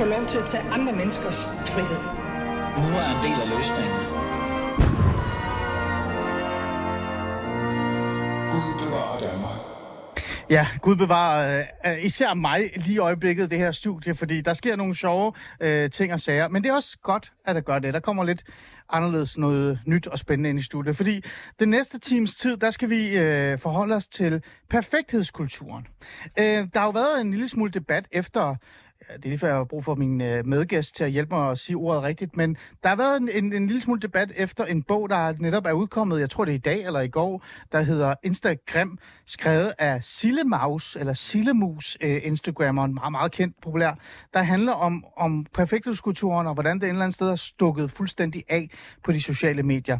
få lov til at tage andre menneskers frihed. Nu er en del af løsningen. Gud bevarer Danmark. Ja, Gud bevarer øh, især mig lige i øjeblikket, det her studie, fordi der sker nogle sjove øh, ting og sager. Men det er også godt, at der gør det. Der kommer lidt anderledes noget nyt og spændende ind i studiet. Fordi den næste times tid, der skal vi øh, forholde os til perfekthedskulturen. Øh, der har jo været en lille smule debat efter Ja, det er lige før, jeg har brug for min øh, medgæst til at hjælpe mig at sige ordet rigtigt, men der har været en, en, en lille smule debat efter en bog, der netop er udkommet, jeg tror det er i dag eller i går, der hedder Instagram, skrevet af Sillemaus, eller Sillemus, øh, Instagrammeren, meget, meget kendt, populær, der handler om, om perfekthedskulturen og hvordan det en eller andet sted har stukket fuldstændig af på de sociale medier.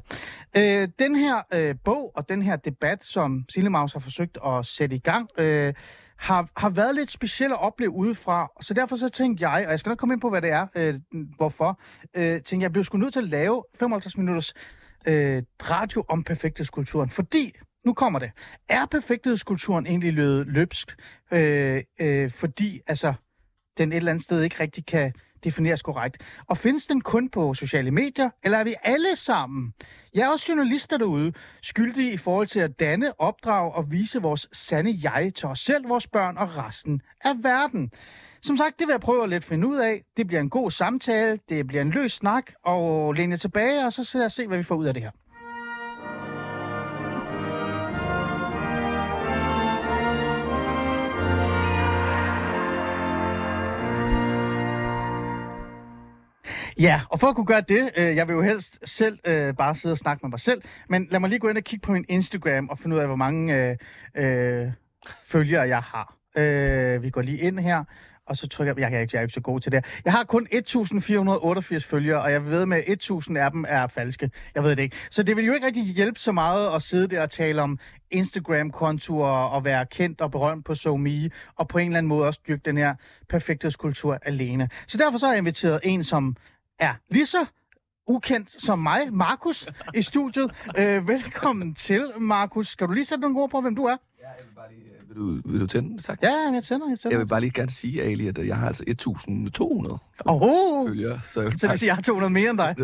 Øh, den her øh, bog og den her debat, som Sillemaus har forsøgt at sætte i gang, øh, har, har været lidt specielt at opleve udefra, så derfor så tænkte jeg, og jeg skal nok komme ind på, hvad det er, øh, hvorfor, øh, tænkte jeg, jeg blev sgu nødt til at lave 55 minutters øh, radio om perfekthedskulturen, fordi, nu kommer det, er perfekthedskulturen egentlig løbet løbsk, øh, øh, fordi altså, den et eller andet sted ikke rigtig kan defineres korrekt. Og findes den kun på sociale medier, eller er vi alle sammen, jeg er også journalister derude, skyldige i forhold til at danne, opdrage og vise vores sande jeg til os selv, vores børn og resten af verden? Som sagt, det vil jeg prøve at lidt finde ud af. Det bliver en god samtale, det bliver en løs snak, og læne tilbage, og så skal jeg se, hvad vi får ud af det her. Ja, og for at kunne gøre det, øh, jeg vil jo helst selv øh, bare sidde og snakke med mig selv, men lad mig lige gå ind og kigge på min Instagram og finde ud af, hvor mange øh, øh, følgere jeg har. Øh, vi går lige ind her, og så trykker jeg, jeg jeg, ikke, jeg er ikke så god til det Jeg har kun 1488 følgere, og jeg ved med, at 1000 af dem er falske. Jeg ved det ikke. Så det vil jo ikke rigtig hjælpe så meget at sidde der og tale om Instagram-kontoer og være kendt og berømt på SoMe, og på en eller anden måde også dyrke den her perfekthedskultur alene. Så derfor så har jeg inviteret en, som er lige så ukendt som mig, Markus, i studiet. Øh, velkommen til, Markus. Skal du lige sætte nogle ord på, hvem du er? Ja, jeg vil bare lige... øh, Vil du, vil du tænde det, sagt? Ja, jeg tænder, jeg tænder. Jeg vil bare lige gerne sige, Ali, at jeg har altså 1200 Åh, følgere. Så, jeg vil så det vil sige, at jeg har 200 mere end dig.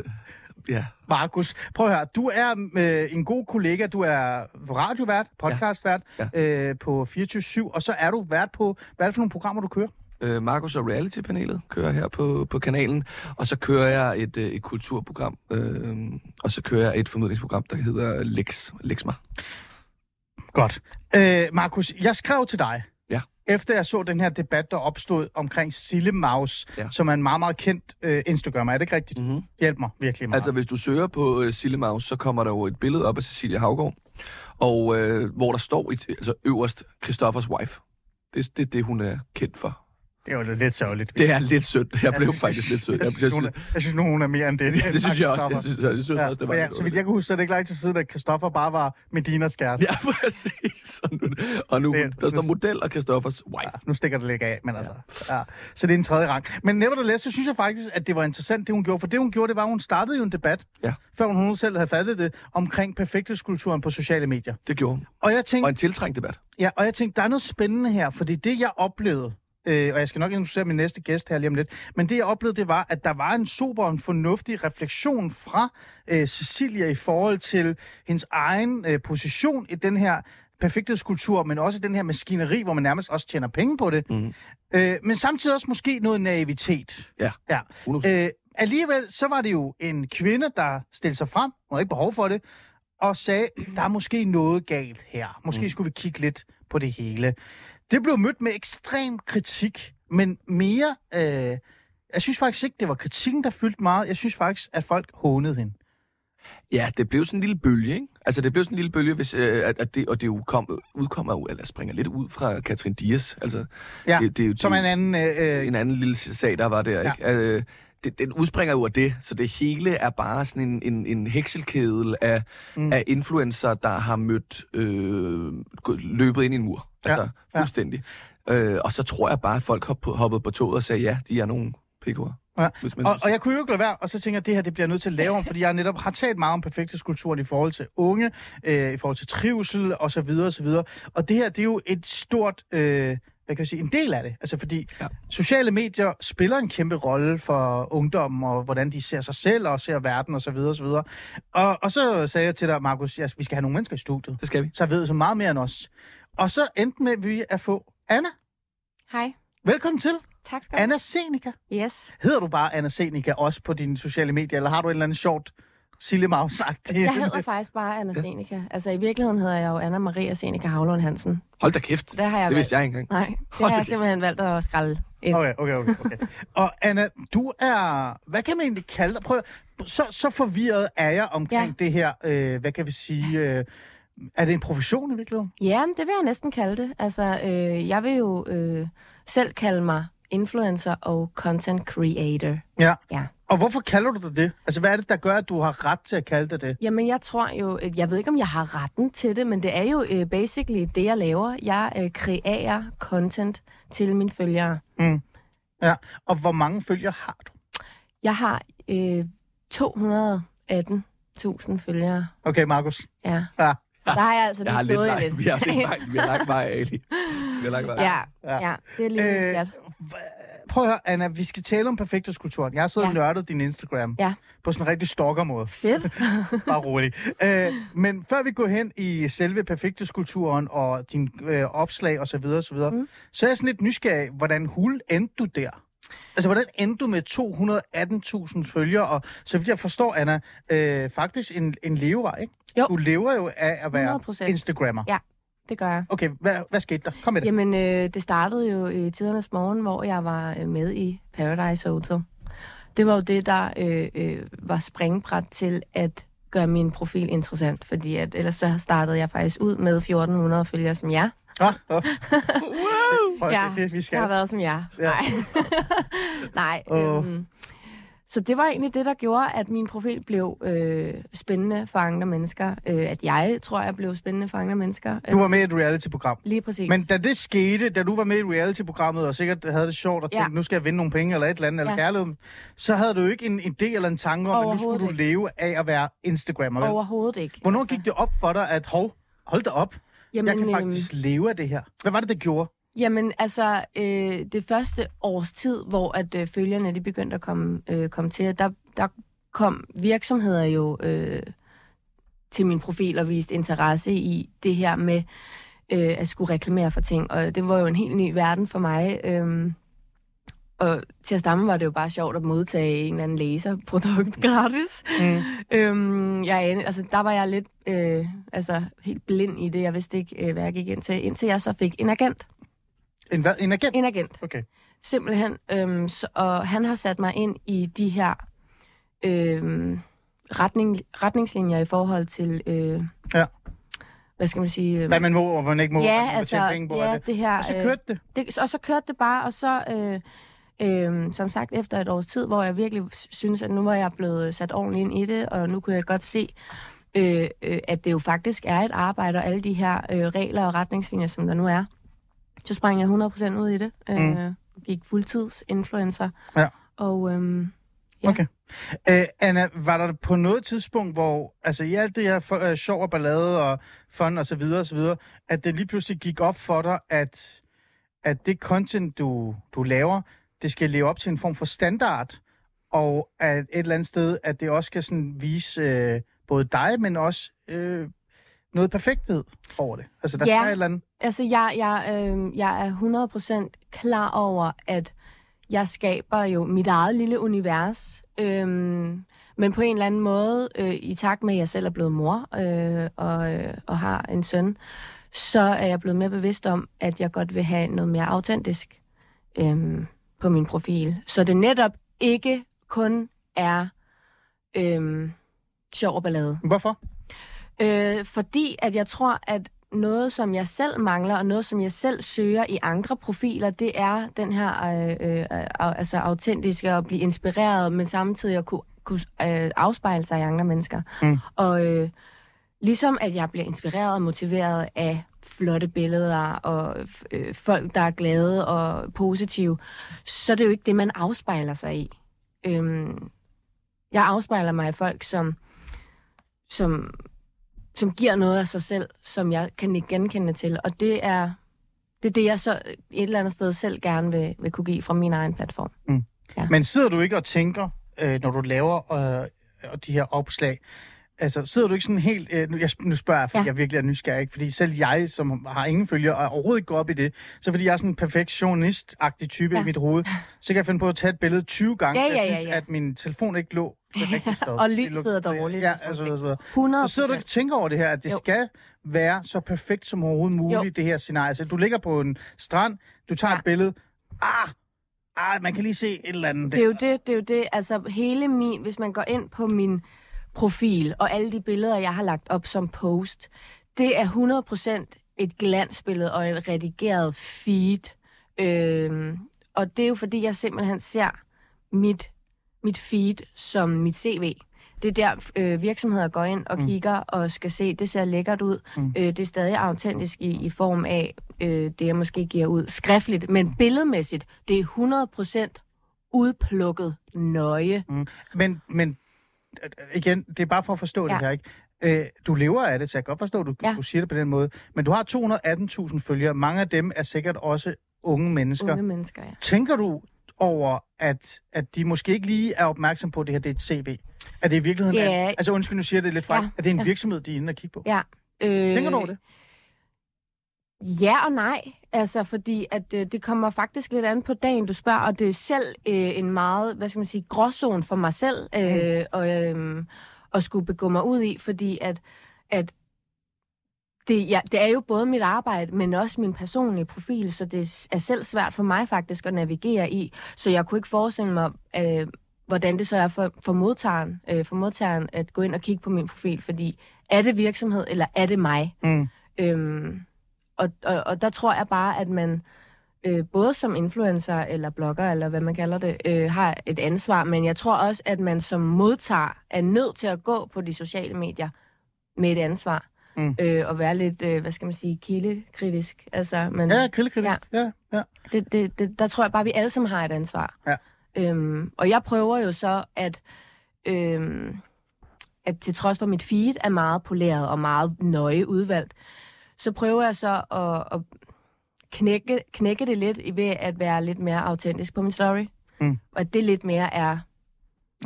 Ja, Markus, prøv at høre. Du er øh, en god kollega. Du er radiovært, podcastvært Ja. Øh, på 24 og så er du vært på... Hvad er det for nogle programmer, du kører? Øh, Markus og Reality-panelet kører her på, på kanalen. Og så kører jeg et, øh, et kulturprogram. Øh, og så kører jeg et formidlingsprogram, der hedder Lex, Lex mig. Godt. Øh, Markus, jeg skrev til dig, Ja. efter jeg så den her debat, der opstod omkring Sille Maus, Ja. som er en meget, meget kendt øh, Instagrammer. Er det ikke rigtigt? Mm-hmm. Hjælp mig virkelig meget. Altså, hvis du søger på øh, Sillemaus, så kommer der jo et billede op af Cecilia Havgård, og øh, hvor der står i, altså, øverst Christoffers wife. Det er det, det, hun er kendt for. Det er jo lidt sørgeligt. Det er lidt sødt. Jeg blev synes- faktisk lidt sødt. Jeg, synes, hun er, jeg synes nu, hun er mere end det. det synes jeg også. Jeg synes, jeg synes Ja, også, det var ja, så vidt jeg kan huske, så er det ikke lang tid siden, at Christoffer bare var Medinas kæreste. Ja, præcis. Og nu, og nu Det- der står model og Christoffers wife. Nu stikker det lidt af, men altså... Ja. Så det er en tredje rang. Men nevertheless, så synes jeg faktisk, at det var interessant, det hun gjorde. For det hun gjorde, det var, at hun startede jo en debat, Ja. før hun selv havde fattet det, omkring perfekthedskulturen på sociale medier. Det gjorde hun. Og jeg tænkte, Og en tiltrængt debat. Ja, og jeg tænkte, der er noget spændende her, fordi det, jeg oplevede, øh, og jeg skal nok introducere min næste gæst her lige om lidt, men det, jeg oplevede, det var, at der var en super og en fornuftig refleksion fra øh, Cecilia i forhold til hendes egen øh, position i den her perfekthedskultur, men også den her maskineri, hvor man nærmest også tjener penge på det. Mhm. Øh, men samtidig også måske noget naivitet. Ja. ja. 100%. Øh, alligevel, så var det jo en kvinde, der stillede sig frem, hun havde ikke behov for det, og sagde, der er måske noget galt her. Måske mm. skulle vi kigge lidt på det hele. Det blev mødt med ekstrem kritik, men mere... Øh, jeg synes faktisk ikke, det var kritikken, der fyldte meget. Jeg synes faktisk, at folk hånede hende. Ja, det blev sådan en lille bølge, ikke? Altså, det blev sådan en lille bølge, hvis, øh, at, at det, og det udkom, udkommer eller springer lidt ud fra Katrin Dias. Altså, Ja, det, det, er jo- Som en anden... Øh, øh, en anden lille sag, der var der, Ja. ikke? Øh, det, den udspringer jo af det, så det hele er bare sådan en, en, en hekselkedel af, Mm. af influencer, der har mødt øh, løbet ind i en mur. Ja, Altså, ja. fuldstændig. Øh, og så tror jeg bare, at folk hop, hoppede på toget og sagde, ja, de er nogle pikkoer. Ja. Og, og jeg kunne jo ikke lade være, og så tænker jeg, at det her det bliver nødt til at lave om, fordi jeg netop har talt meget om perfekthedskulturen i forhold til unge, øh, i forhold til trivsel og så videre og så videre. Og det her, det er jo et stort øh, hvad kan jeg sige, en del af det. Altså fordi ja. Ja. sociale medier spiller en kæmpe rolle for ungdommen, og hvordan de ser sig selv og ser verden osv. Og, så videre, og, så videre. og, og så sagde jeg til dig, Markus, ja, vi skal have nogle mennesker i studiet, Det skal vi. så ved så meget mere end os. Og så endte med, at vi at få Anna. Hej. Velkommen til. Tak skal du Anna Seneca. Yes. Hedder du bare Anna Seneca også på dine sociale medier, eller har du en eller anden sjovt Sille sagt Jeg hedder faktisk bare Anna Seneca. Altså i virkeligheden hedder jeg jo Anna Maria Seneca Havlund Hansen. Hold da kæft. Det har jeg Det vidste valgt. jeg ikke engang. Nej, det Hold har jeg simpelthen valgt at skralde ind. Okay, okay, okay. okay. Og Anna, du er... Hvad kan man egentlig kalde dig? Prøv, så, så forvirret er jeg omkring. Ja. det her... Øh, hvad kan vi sige... Øh, er det en profession i virkeligheden? Ja, det vil jeg næsten kalde det. Altså, øh, jeg vil jo øh, selv kalde mig influencer og content creator. Ja. Ja. Og hvorfor kalder du dig det? Altså, hvad er det, der gør, at du har ret til at kalde dig det? Jamen, jeg tror jo, jeg ved ikke, om jeg har retten til det, men det er jo øh, basically det, jeg laver. Jeg øh, kreerer content til mine følgere. Ja. Og hvor mange følger har du? Jeg har øh, 218.000 følgere. Okay, Markus. Ja. Ja. Så der har jeg altså Jeg har lidt slået lang, lidt. vi har lidt lang, vi har lang vej, Ali. Vi har lang vej. ja, Ja. ja, det er lige Øh, sat. Prøv at høre, Anna, vi skal tale om perfekthedskulturen. Jeg har siddet ja. Og nørdet din Instagram Ja. på sådan en rigtig stalker-måde. Fedt. Bare rolig. Øh, men før vi går hen i selve perfekthedskulturen og din øh, opslag osv., så, så, videre, mm. så er jeg sådan lidt nysgerrig, hvordan hul endte du der? Altså, hvordan endte du med 218.000 følgere? Og så vidt jeg forstår, Anna, øh, faktisk en, en levevej, ikke? Jo. Du lever jo af at være 100%. Instagrammer. Ja. Det gør jeg. Okay, hvad, hvad skete der? Kom med det. Jamen, øh, det startede jo i tidernes morgen, hvor jeg var øh, med i Paradise Hotel. Det var jo det, der øh, øh, var springbræt til at gøre min profil interessant, fordi at, ellers så startede jeg faktisk ud med 1400 følgere som jer. Ah, oh. wow! Ja, det, det, vi skal. Jeg har været som jer. Ja. Nej. Nej. Åh. Øhm, så det var egentlig det, der gjorde, at min profil blev øh, spændende for andre mennesker. Øh, at jeg, tror jeg, blev spændende for andre mennesker. Du var med i et reality-program. Lige præcis. Men da det skete, da du var med i reality-programmet, og sikkert havde det sjovt og tænkte, Ja. nu skal jeg vinde nogle penge eller et eller andet, eller Ja. kærlighed, så havde du jo ikke en idé eller en tanke om, at nu skulle du leve af at være Instagrammer. Vel? Overhovedet ikke. Hvornår Altså, gik det op for dig, at hov, hold da op, jamen, jeg kan øhm, faktisk leve af det her? Hvad var det, det gjorde? Jamen, altså, øh, det første års tid, hvor at øh, følgerne de begyndte at komme, øh, komme til, der, der kom virksomheder jo øh, til min profil og viste interesse i det her med øh, at skulle reklamere for ting. Og det var jo en helt ny verden for mig. Øh, og til at stamme var det jo bare sjovt at modtage en eller anden laserprodukt gratis. Mm. Øhm, jeg, altså, der var jeg lidt øh, altså, helt blind i det. Jeg vidste ikke, øh, hvad jeg gik ind til, indtil jeg så fik en agent. En, hvad? en agent? En agent. Okay. Simpelthen. Øhm, så, og han har sat mig ind i de her øhm, retning, retningslinjer i forhold til, øh, Ja. hvad skal man sige? Øh, Hvad man må, og hvad man ikke må, ja, må altså, tjene penge på. ja, det. det her. Og så øh, kørte det. det, og så kørte det bare, og så, øh, øh, som sagt, efter et års tid, hvor jeg virkelig synes, at nu var jeg blevet sat ordentligt ind i det, og nu kunne jeg godt se, øh, øh, at det jo faktisk er et arbejde, og alle de her øh, regler og retningslinjer, som der nu er, så sprang jeg 100% ud i det. Øh, Mm. Gik fuldtids influencer. Ja. Og øhm, Ja. Okay. Uh, Anna, var der på noget tidspunkt, hvor, altså i alt det her for, uh, sjov og ballade og fun og så videre og så videre, at det lige pludselig gik op for dig, at, at det content, du, du laver, det skal leve op til en form for standard, og at et eller andet sted, at det også skal sådan vise uh, både dig, men også uh, noget perfekthed over det. Altså, der Ja. skal et eller andet... Altså, jeg, jeg, øh, jeg er 100% klar over, at jeg skaber jo mit eget lille univers. Øhm, men på en eller anden måde, øh, i takt med, at jeg selv er blevet mor øh, og, øh, og har en søn, så er jeg blevet mere bevidst om, at jeg godt vil have noget mere autentisk øh, på min profil. Så det netop ikke kun er øh, sjov og ballade. Hvorfor? Øh, fordi at jeg tror, at noget, som jeg selv mangler, og noget, som jeg selv søger i andre profiler, det er den her øh, øh, altså autentiske at blive inspireret, men samtidig at kunne, kunne øh, afspejle sig i andre mennesker. Mm. Og øh, ligesom at jeg bliver inspireret og motiveret af flotte billeder og øh, folk, der er glade og positive, så er det jo ikke det, man afspejler sig i. Øhm, jeg afspejler mig i folk, som, som, som giver noget af sig selv, som jeg kan ikke genkende til. Og det er det er det, jeg så et eller andet sted selv gerne vil, vil kunne give fra min egen platform. Men sidder du ikke og tænker, øh, når du laver øh, de her opslag, altså sidder du ikke sådan helt, øh, nu, jeg, nu spørger jeg, fordi ja. Ja. jeg virkelig er nysgerrig, ikke? fordi selv jeg, som har ingen følger, og overhovedet ikke går op i det, så fordi jeg er sådan en perfektionist-agtig type ja. Ja. i mit hoved, så kan jeg finde på at tage et billede 20 gange, Ja, ja, jeg ja, synes, ja. at min telefon ikke lå det rigtige sted. Og lyset er dårligt Ja, altså, noget. altså, 100 så sidder du ikke og tænker over det her, at det jo. Skal være så perfekt som overhovedet muligt, Jo. det her scenarie. Så du ligger på en strand, du tager ja. Ja. et billede, ah, ah, man kan lige se et eller andet Det er jo det, det er jo det. Altså hele min, hvis man går ind på min profil, og alle de billeder, jeg har lagt op som post, det er 100% et glansbillede og et redigeret feed. Øhm, og det er jo fordi, jeg simpelthen ser mit, mit feed som mit CV. Det er der, øh, virksomheder går ind og kigger og skal se, det ser lækkert ud. Mm. Øh, det er stadig autentisk i, i form af øh, det, jeg måske giver ud skriftligt. Men billedmæssigt, det er 100% udplukket nøje. Mm. Men, men øh, igen, det er bare for at forstå ja. det her, ikke? Øh, du lever af det, så jeg kan godt forstå, at du, ja. Du siger det på den måde. Men du har 218.000 følgere. Mange af dem er sikkert også unge mennesker. Unge mennesker, ja. Tænker du over, at, at de måske ikke lige er opmærksom på, at det her det er et CV? Er det i virkeligheden... Ja. Er, altså undskyld, nu siger jeg det lidt frækt. Ja, Er det en ja. virksomhed, de er inde og kigge på? ja. Øh, Tænker du over det? Ja og nej, altså fordi at øh, det kommer faktisk lidt an på dagen, du spørger, og det er selv øh, en meget, hvad skal man sige, gråzone for mig selv øh, og, øh, at skulle begå mig ud i, fordi at, at det, ja, det er jo både mit arbejde, men også min personlige profil, så det er selv svært for mig faktisk at navigere i, så jeg kunne ikke forestille mig, øh, hvordan det så er for, for, modtageren, øh, for modtageren at gå ind og kigge på min profil, fordi er det virksomhed, eller er det mig? Mm. Øhm, og, og, og der tror jeg bare, at man øh, både som influencer eller blogger, eller hvad man kalder det, øh, har et ansvar. Men jeg tror også, at man som modtager er nødt til at gå på de sociale medier med et ansvar. Mm. Øh, og være lidt, øh, hvad skal man sige, kildekritisk. Altså, man, Ja, kildekritisk. Ja. ja, ja. det, det, det, der tror jeg bare, at vi alle sammen har et ansvar. Ja. Øhm, og jeg prøver jo så, at, øhm, at til trods for, mit feed er meget poleret og meget nøje udvalgt, så prøver jeg så at, at knække, knække det lidt ved at være lidt mere autentisk på min story. Mm. Og det lidt mere er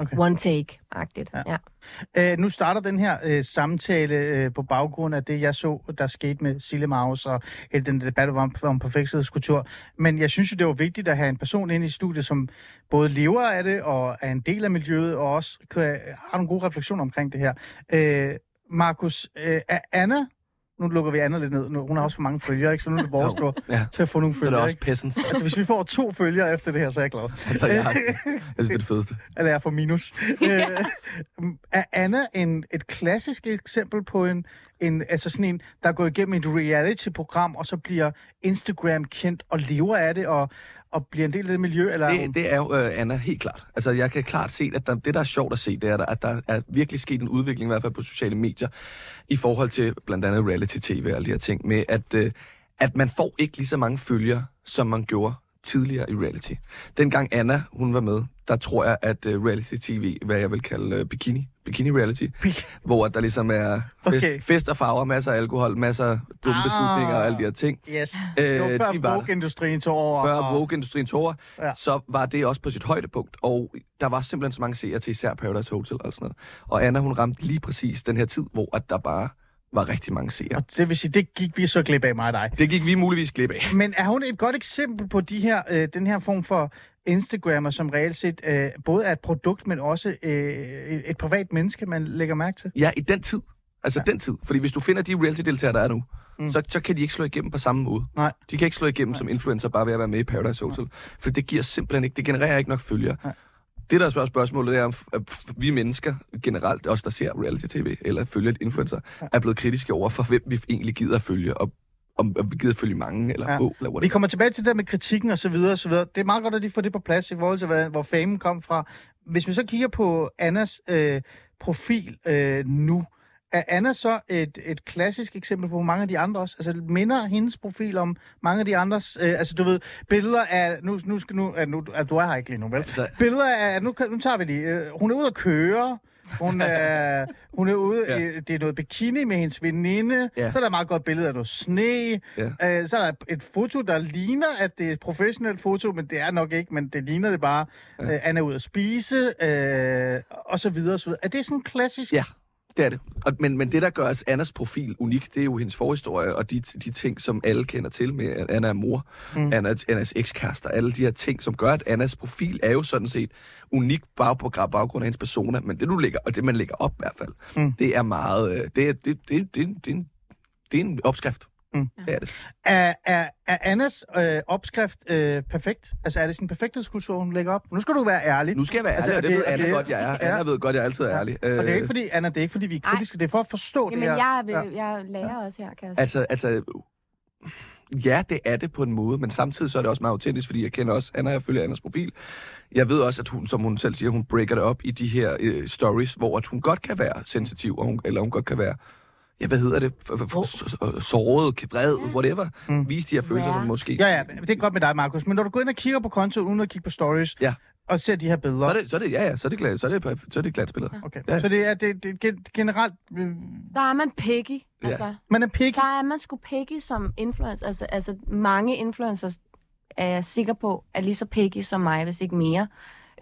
Okay. one take-agtigt. Ja. Ja. Øh, nu starter den her øh, samtale øh, på baggrund af det, jeg så, der skete med Sille Maus og hele den debat om, om perfekthedskultur. Men jeg synes jo, det var vigtigt at have en person ind i studiet, som både lever af det og er en del af miljøet, og også kan, har nogle gode refleksioner omkring det her. Øh, Markus, øh, er Anna, nu lukker vi Anna lidt ned, nu, hun har også for mange følgere, ikke? så nu er det vores tur Ja. til at få nogle er det følgere. også peasants. Altså, hvis vi får to følgere efter det her, så er jeg glad. Altså, jeg, har, jeg synes, det er det fedeste. Eller jeg får minus. øh, er Anna en, et klassisk eksempel på en, en, altså sådan en, der er gået igennem et reality-program, og så bliver Instagram kendt og lever af det, og, og bliver en del af det miljø? Eller er hun- Det, det er jo øh, Anna, helt klart. Altså, jeg kan klart se, at der, det, der er sjovt at se, det er, at der er virkelig sket en udvikling, i hvert fald på sociale medier, i forhold til blandt andet reality-tv og alle de her ting, med at, øh, at man får ikke lige så mange følgere, som man gjorde tidligere i reality. Dengang Anna, hun var med, der tror jeg, at uh, reality-tv, hvad jeg vil kalde uh, bikini, bikini-reality, hvor der ligesom er fest, Okay. fest og farver, masser af alkohol, masser af dumme Ah. beslutninger og alle de her ting. Yes. Øh, Det var før de var der. Vogue-industrien tog over. før og- woke-industrien tog over, ja. så var det også på sit højdepunkt. Og der var simpelthen så mange seere til især Paradise Hotel og sådan noget. Og Anna, hun ramte lige præcis den her tid, hvor at der bare var rigtig mange seere. Og det vil sige, det gik vi så glip af mig og dig. Det gik vi muligvis glip af. Men er hun et godt eksempel på de her, øh, den her form for Instagrammer, som reelt set øh, både er et produkt, men også øh, et, et privat menneske, man lægger mærke til? Ja, i den tid. Altså ja. den tid. Fordi hvis du finder de reality-deltagere, der er nu, mm. så, så kan de ikke slå igennem på samme måde. Nej. De kan ikke slå igennem Nej. som influencer bare ved at være med i Paradise Hotel. For det giver simpelthen ikke, det genererer ikke nok følgere. Nej. Det, der er spørgsmålet, det er, at vi mennesker generelt, os der ser reality-tv eller følger et influencer, er blevet kritiske over for, hvem vi egentlig gider at følge, og om, om vi gider at følge mange, eller Ja. ja. få, eller Vi whatever. kommer tilbage til det der med kritikken og så videre og så videre. Det er meget godt, at de får det på plads i forhold til, hvad, hvor famen kom fra. Hvis vi så kigger på Annas øh, profil øh, nu, er Anna så et, et klassisk eksempel på mange af de andre også? Altså minder hendes profil om mange af de andres? Øh, altså du ved, billeder af... Nu, nu skal nu... Uh, nu uh, du er her ikke lige nu, vel? Altså- Billeder af... Nu, nu tager vi lige... Uh, hun er ude at køre. Hun er, hun er ude, Ja. ja. det er noget bikini med hendes veninde, Ja. så er der et meget godt billede af noget sne, Ja. øh, så er der et foto, der ligner, at det er et professionelt foto, men det er nok ikke, men det ligner det bare. Ja. Øh, Anna er ude at spise, øh, og så videre, og så videre. Er det sådan klassisk? Ja, det er det. Og, men, men det, der gør os Annas profil unik, det er jo hendes forhistorie, og de, de ting, som alle kender til med, at Anna er mor, mm. Anna, Annas ekskærester, alle de her ting, som gør, at Annas profil er jo sådan set unik bare på baggrund af hendes persona, men det, du lægger, og det, man lægger op i hvert fald, mm. det er meget, øh, det er, det, det, det, det, det, det er en opskrift. Mm. Det er det. Er, er, er Annas øh, opskrift øh, perfekt? Altså er det sådan en perfekthedskultur, hun lægger op? Nu skal du være ærlig. Nu skal jeg være Altså, ærlig, er og det, det- ved er Anna det- godt, jeg er. ja. Anna ved godt, jeg altid er ærlig. Og det er Øh, ikke fordi, Anna, det er ikke fordi, vi er Ej. kritiske. Det er for at forstå Jamen, det her. jeg, vil, Ja. jeg lærer også her, kan jeg sige. Altså, altså, ja, det er det på en måde, men samtidig så er det også meget autentisk, fordi jeg kender også Anna, jeg følger Annas profil. Jeg ved også, at hun, som hun selv siger, hun breaker det op i de her øh, stories, hvor at hun godt kan være sensitiv, og hun, eller hun godt kan være, ja, hvad hedder det, f- såret, vred, whatever. Mm. Vise de her følelser, Ja. som måske... Ja, ja, det er godt med dig, Markus. Men når du går ind og kigger på kontoen, uden at kigge på stories, Ja. og ser de her billeder, Så er det, så er det, ja, ja, så er det, glat, så er det, så er det glansbilleder. okay. Ja. så det er, det, det, gen- generelt... Øh, Der er man picky. Ja. Altså, man er picky. der er man sgu picky som influencer. Altså, altså mange influencers er jeg sikker på, er lige så picky som mig, hvis ikke mere,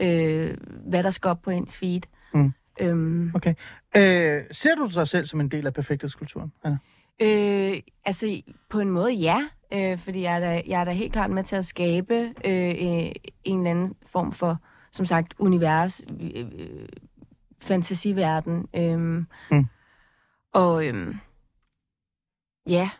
øh, hvad der skal op på ens feed. Mm. Øhm, Okay. Øh, ser du dig selv som en del af perfekthedskulturen, Anna? Øh, altså, på en måde ja, øh, fordi jeg er, da, jeg er da helt klart med til at skabe øh, en eller anden form for, som sagt, univers, øh, øh, fantasiverden. Øh, Mm. Og øh, ja,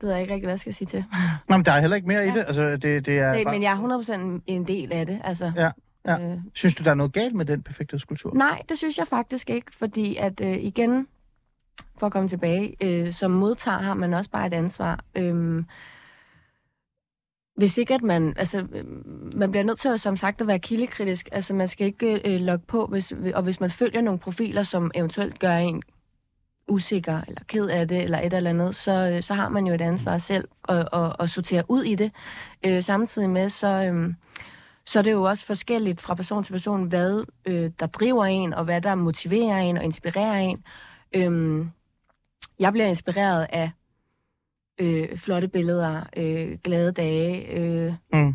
det ved jeg ikke rigtig, hvad jeg skal sige til. Nå, men der er heller ikke mere i Ja. det. Altså, det, det er Det, bare... men jeg er 100% en del af det. Altså, Ja, ja. Øh, Synes du, der er noget galt med den perfekthedskultur? Nej, det synes jeg faktisk ikke, fordi at øh, igen, for at komme tilbage, øh, som modtager har man også bare et ansvar. Øh, hvis ikke at man, altså, øh, man bliver nødt til at, som sagt, at være kildekritisk. Altså, man skal ikke øh, logge på, hvis, og hvis man følger nogle profiler, som eventuelt gør en usikker, eller ked af det, eller et eller andet, så, øh, så har man jo et ansvar selv at, at, at sortere ud i det. Øh, samtidig med, så, øh, så er det jo også forskelligt fra person til person, hvad øh, der driver en, og hvad der motiverer en og inspirerer en. Øhm, jeg bliver inspireret af øh, flotte billeder, øh, glade dage, øh, Mm.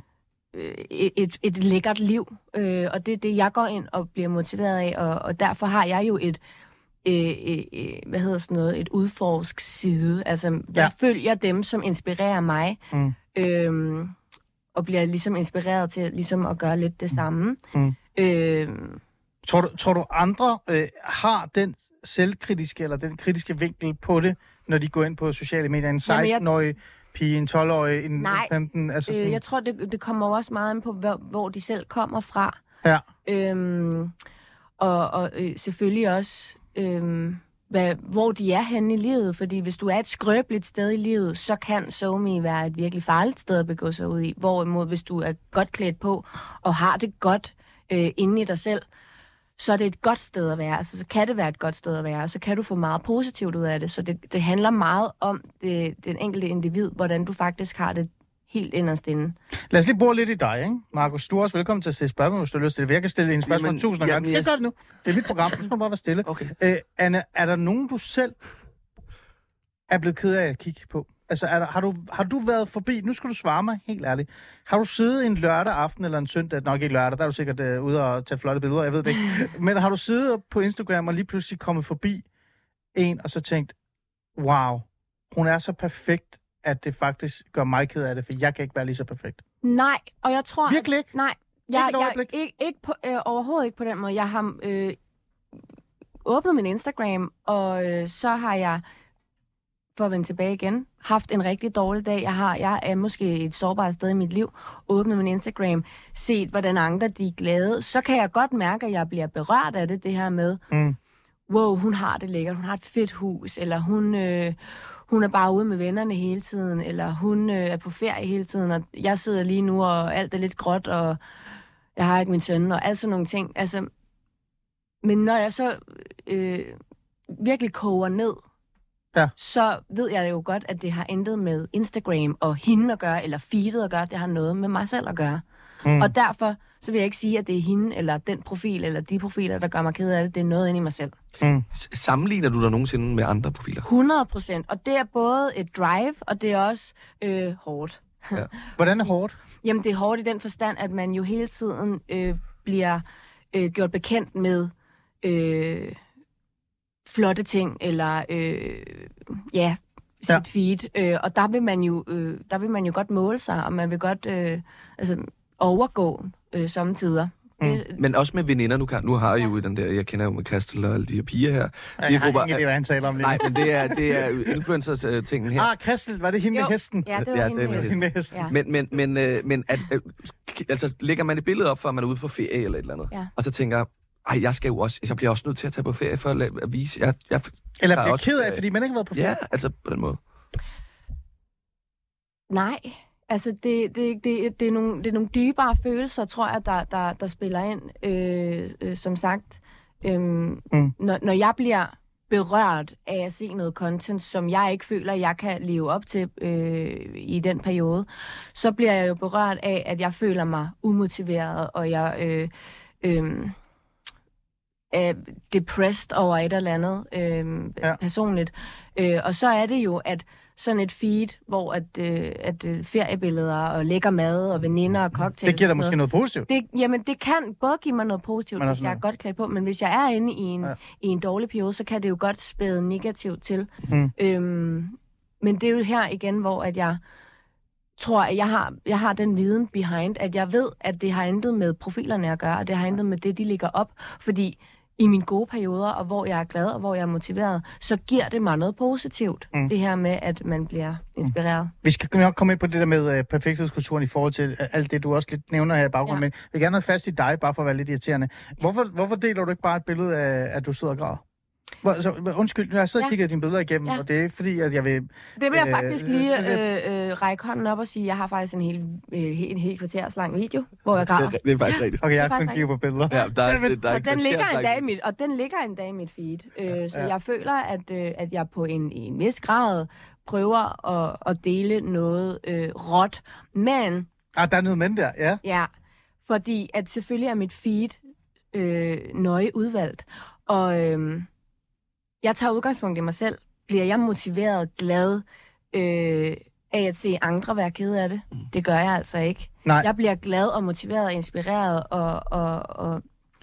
øh, et, et, et lækkert liv. Øh, og det er det, jeg går ind og bliver motiveret af, og, og derfor har jeg jo et, øh, øh, øh, hvad hedder sådan noget, et udforsk side. Altså, jeg Ja. følger dem, som inspirerer mig. Mm. Øhm, og bliver ligesom inspireret til ligesom at gøre lidt det samme. Mm. Øhm, Tror, du, tror du, andre øh, har den selvkritiske eller den kritiske vinkel på det, når de går ind på sociale medier? En Jamen, jeg- 16-årig pige, en 12-årig, en Nej. 15? Altså sådan, øh, jeg tror, det, det kommer jo også meget an på, hvor, hvor de selv kommer fra. Ja. Øhm, og og øh, selvfølgelig også, øhm, hvad, hvor de er henne i livet. Fordi hvis du er et skrøbeligt sted i livet, så kan SoMe være et virkelig farligt sted at begå sig ud i. Hvorimod, hvis du er godt klædt på og har det godt øh, inde i dig selv, så er det et godt sted at være. Altså, så kan det være et godt sted at være, og så kan du få meget positivt ud af det. Så det, det handler meget om det, den enkelte individ, hvordan du faktisk har det helt inderst inde. Lad os lige bore lidt i dig, ikke? Markus, du er også velkommen til at stille spørgsmål, hvis du har lyst til det. Jeg kan stille en spørgsmål Jamen, tusind gange. Du skal jeg- gøre det nu. Det er mit program. Du skal bare være stille. Okay. Øh, Anna, er der nogen, du selv er blevet ked af at kigge på? Altså, er der, har, du, har du været forbi... Nu skal du svare mig helt ærligt. Har du siddet en lørdag aften eller en søndag... Nok ikke lørdag, der er du sikkert øh, ude og tage flotte billeder, jeg ved det ikke. Men har du siddet på Instagram og lige pludselig kommet forbi en, og så tænkt, wow, hun er så perfekt, at det faktisk gør mig ked af det, for jeg kan ikke være lige så perfekt. Nej, og jeg tror... Virkelig ikke? At, nej, Ikke jeg, et jeg, ikke, ikke på, øh, overhovedet ikke på den måde. Jeg har øh, åbnet min Instagram, og øh, så har jeg, for at vende tilbage igen, haft en rigtig dårlig dag. Jeg, har, jeg er måske et sårbart sted i mit liv. Åbnet min Instagram, set hvordan andre de er glade. Så kan jeg godt mærke, at jeg bliver berørt af det, det her med, Mm. wow, hun har det lækkert, hun har et fedt hus, eller hun, øh, hun er bare ude med vennerne hele tiden, eller hun øh, er på ferie hele tiden, og jeg sidder lige nu, og alt er lidt gråt, og jeg har ikke min søn, og alt sådan nogle ting. Altså, men når jeg så øh, virkelig koger ned, Ja. så ved jeg jo godt, at det har intet med Instagram og hende at gøre, eller feedet at gøre. Det har noget med mig selv at gøre. Mm. Og derfor så vil jeg ikke sige, at det er hende, eller den profil, eller de profiler, der gør mig ked af det. Det er noget inde i mig selv. S- Sammenligner du dig nogensinde med andre profiler? 100 procent. Og det er både et drive, og det er også øh, hårdt. Hvordan er hårdt? Jamen, det er hårdt i den forstand, at man jo hele tiden øh, bliver øh, gjort bekendt med øh, flotte ting, eller øh, ja, sit Ja. ja. feed. Øh, og der vil, man jo, øh, der vil man jo godt måle sig, og man vil godt øh, altså, overgå øh, samtidig. Mm. Men også med veninder, nu, kan, nu har jeg jo i den der, jeg kender jo med Kristel og alle de her piger her. Jeg har ingen idé, hvad han taler om lige. Nej, men det er, det er influencers-tingen her. Ah, Kristel, var det hende med hesten? Ja, det var Ja, hende, det er med- med Hende med hesten. Ja. Men, men, men, øh, men at, øh, altså, lægger man et billede op, for at man er ude på ferie eller et eller andet, Ja. og så tænker jeg, ej, jeg skal jo også, jeg bliver også nødt til at tage på ferie for at, la- at vise, jeg, jeg Eller bliver også, ked af, øh, fordi man ikke har været på ferie? Ja, altså på den måde. Nej, altså det, det, det, det, er nogle, det er nogle dybere følelser, tror jeg, der, der, der spiller ind. Øh, øh, som sagt, øh, Mm. når, når jeg bliver berørt af at se noget content, som jeg ikke føler, jeg kan leve op til øh, i den periode, så bliver jeg jo berørt af, at jeg føler mig umotiveret, og jeg øh, øh, er depressed over et eller andet øh, ja. personligt. Øh, og så er det jo, at sådan et feed, hvor at, øh, at øh, feriebilleder og lækker mad og veninder og cocktails... Det giver dig måske noget positivt. det, jamen, det kan både give mig noget positivt, hvis jeg er godt klædt på, men hvis jeg er inde i en, ja. i en dårlig periode, så kan det jo godt spæde negativt til. Mm. Øhm, men det er jo her igen, hvor at jeg tror, at jeg har, jeg har den viden behind, at jeg ved, at det har intet med profilerne at gøre, og det har intet med det, de ligger op. Fordi i mine gode perioder, og hvor jeg er glad, og hvor jeg er motiveret, så giver det mig noget positivt. Mm. Mm. Det her med, at man bliver inspireret. Vi skal nok komme ind på det der med uh, perfekthedskulturen i forhold til uh, alt det, du også lidt nævner her i baggrunden. Ja. Men jeg vil gerne have fast i dig, bare for at være lidt irriterende. Hvorfor, hvorfor deler du ikke bare et billede af, at du sidder og græder? Hvor, så, undskyld, jeg har siddet og Ja. kigget dine billeder igennem, ja. Ja. og det er fordi, at jeg vil... Det vil jeg Øh, faktisk lige det øh, øh, række hånden op og sige, jeg har faktisk en hel, øh, en hel kvarters lang video, hvor jeg Det, græder. er- det er faktisk rigtigt. Okay, jeg Det har kun kigget på billeder. Ja, der er, Det er der er Og den ligger, kvarter- endda i mit, og den ligger endda i mit feed. Øh, så ja. jeg føler, at, øh, at jeg på en, i en vis grad prøver at, at dele noget øh, råt. Men, Ah, der er noget men der, ja. ja, fordi at selvfølgelig er mit feed øh, nøje udvalgt. Og øh, jeg tager udgangspunkt i mig selv. Bliver jeg motiveret, glad øh, af at se andre være kede af det? Det gør jeg altså ikke. Nej. Jeg bliver glad og motiveret og inspireret og, og, og,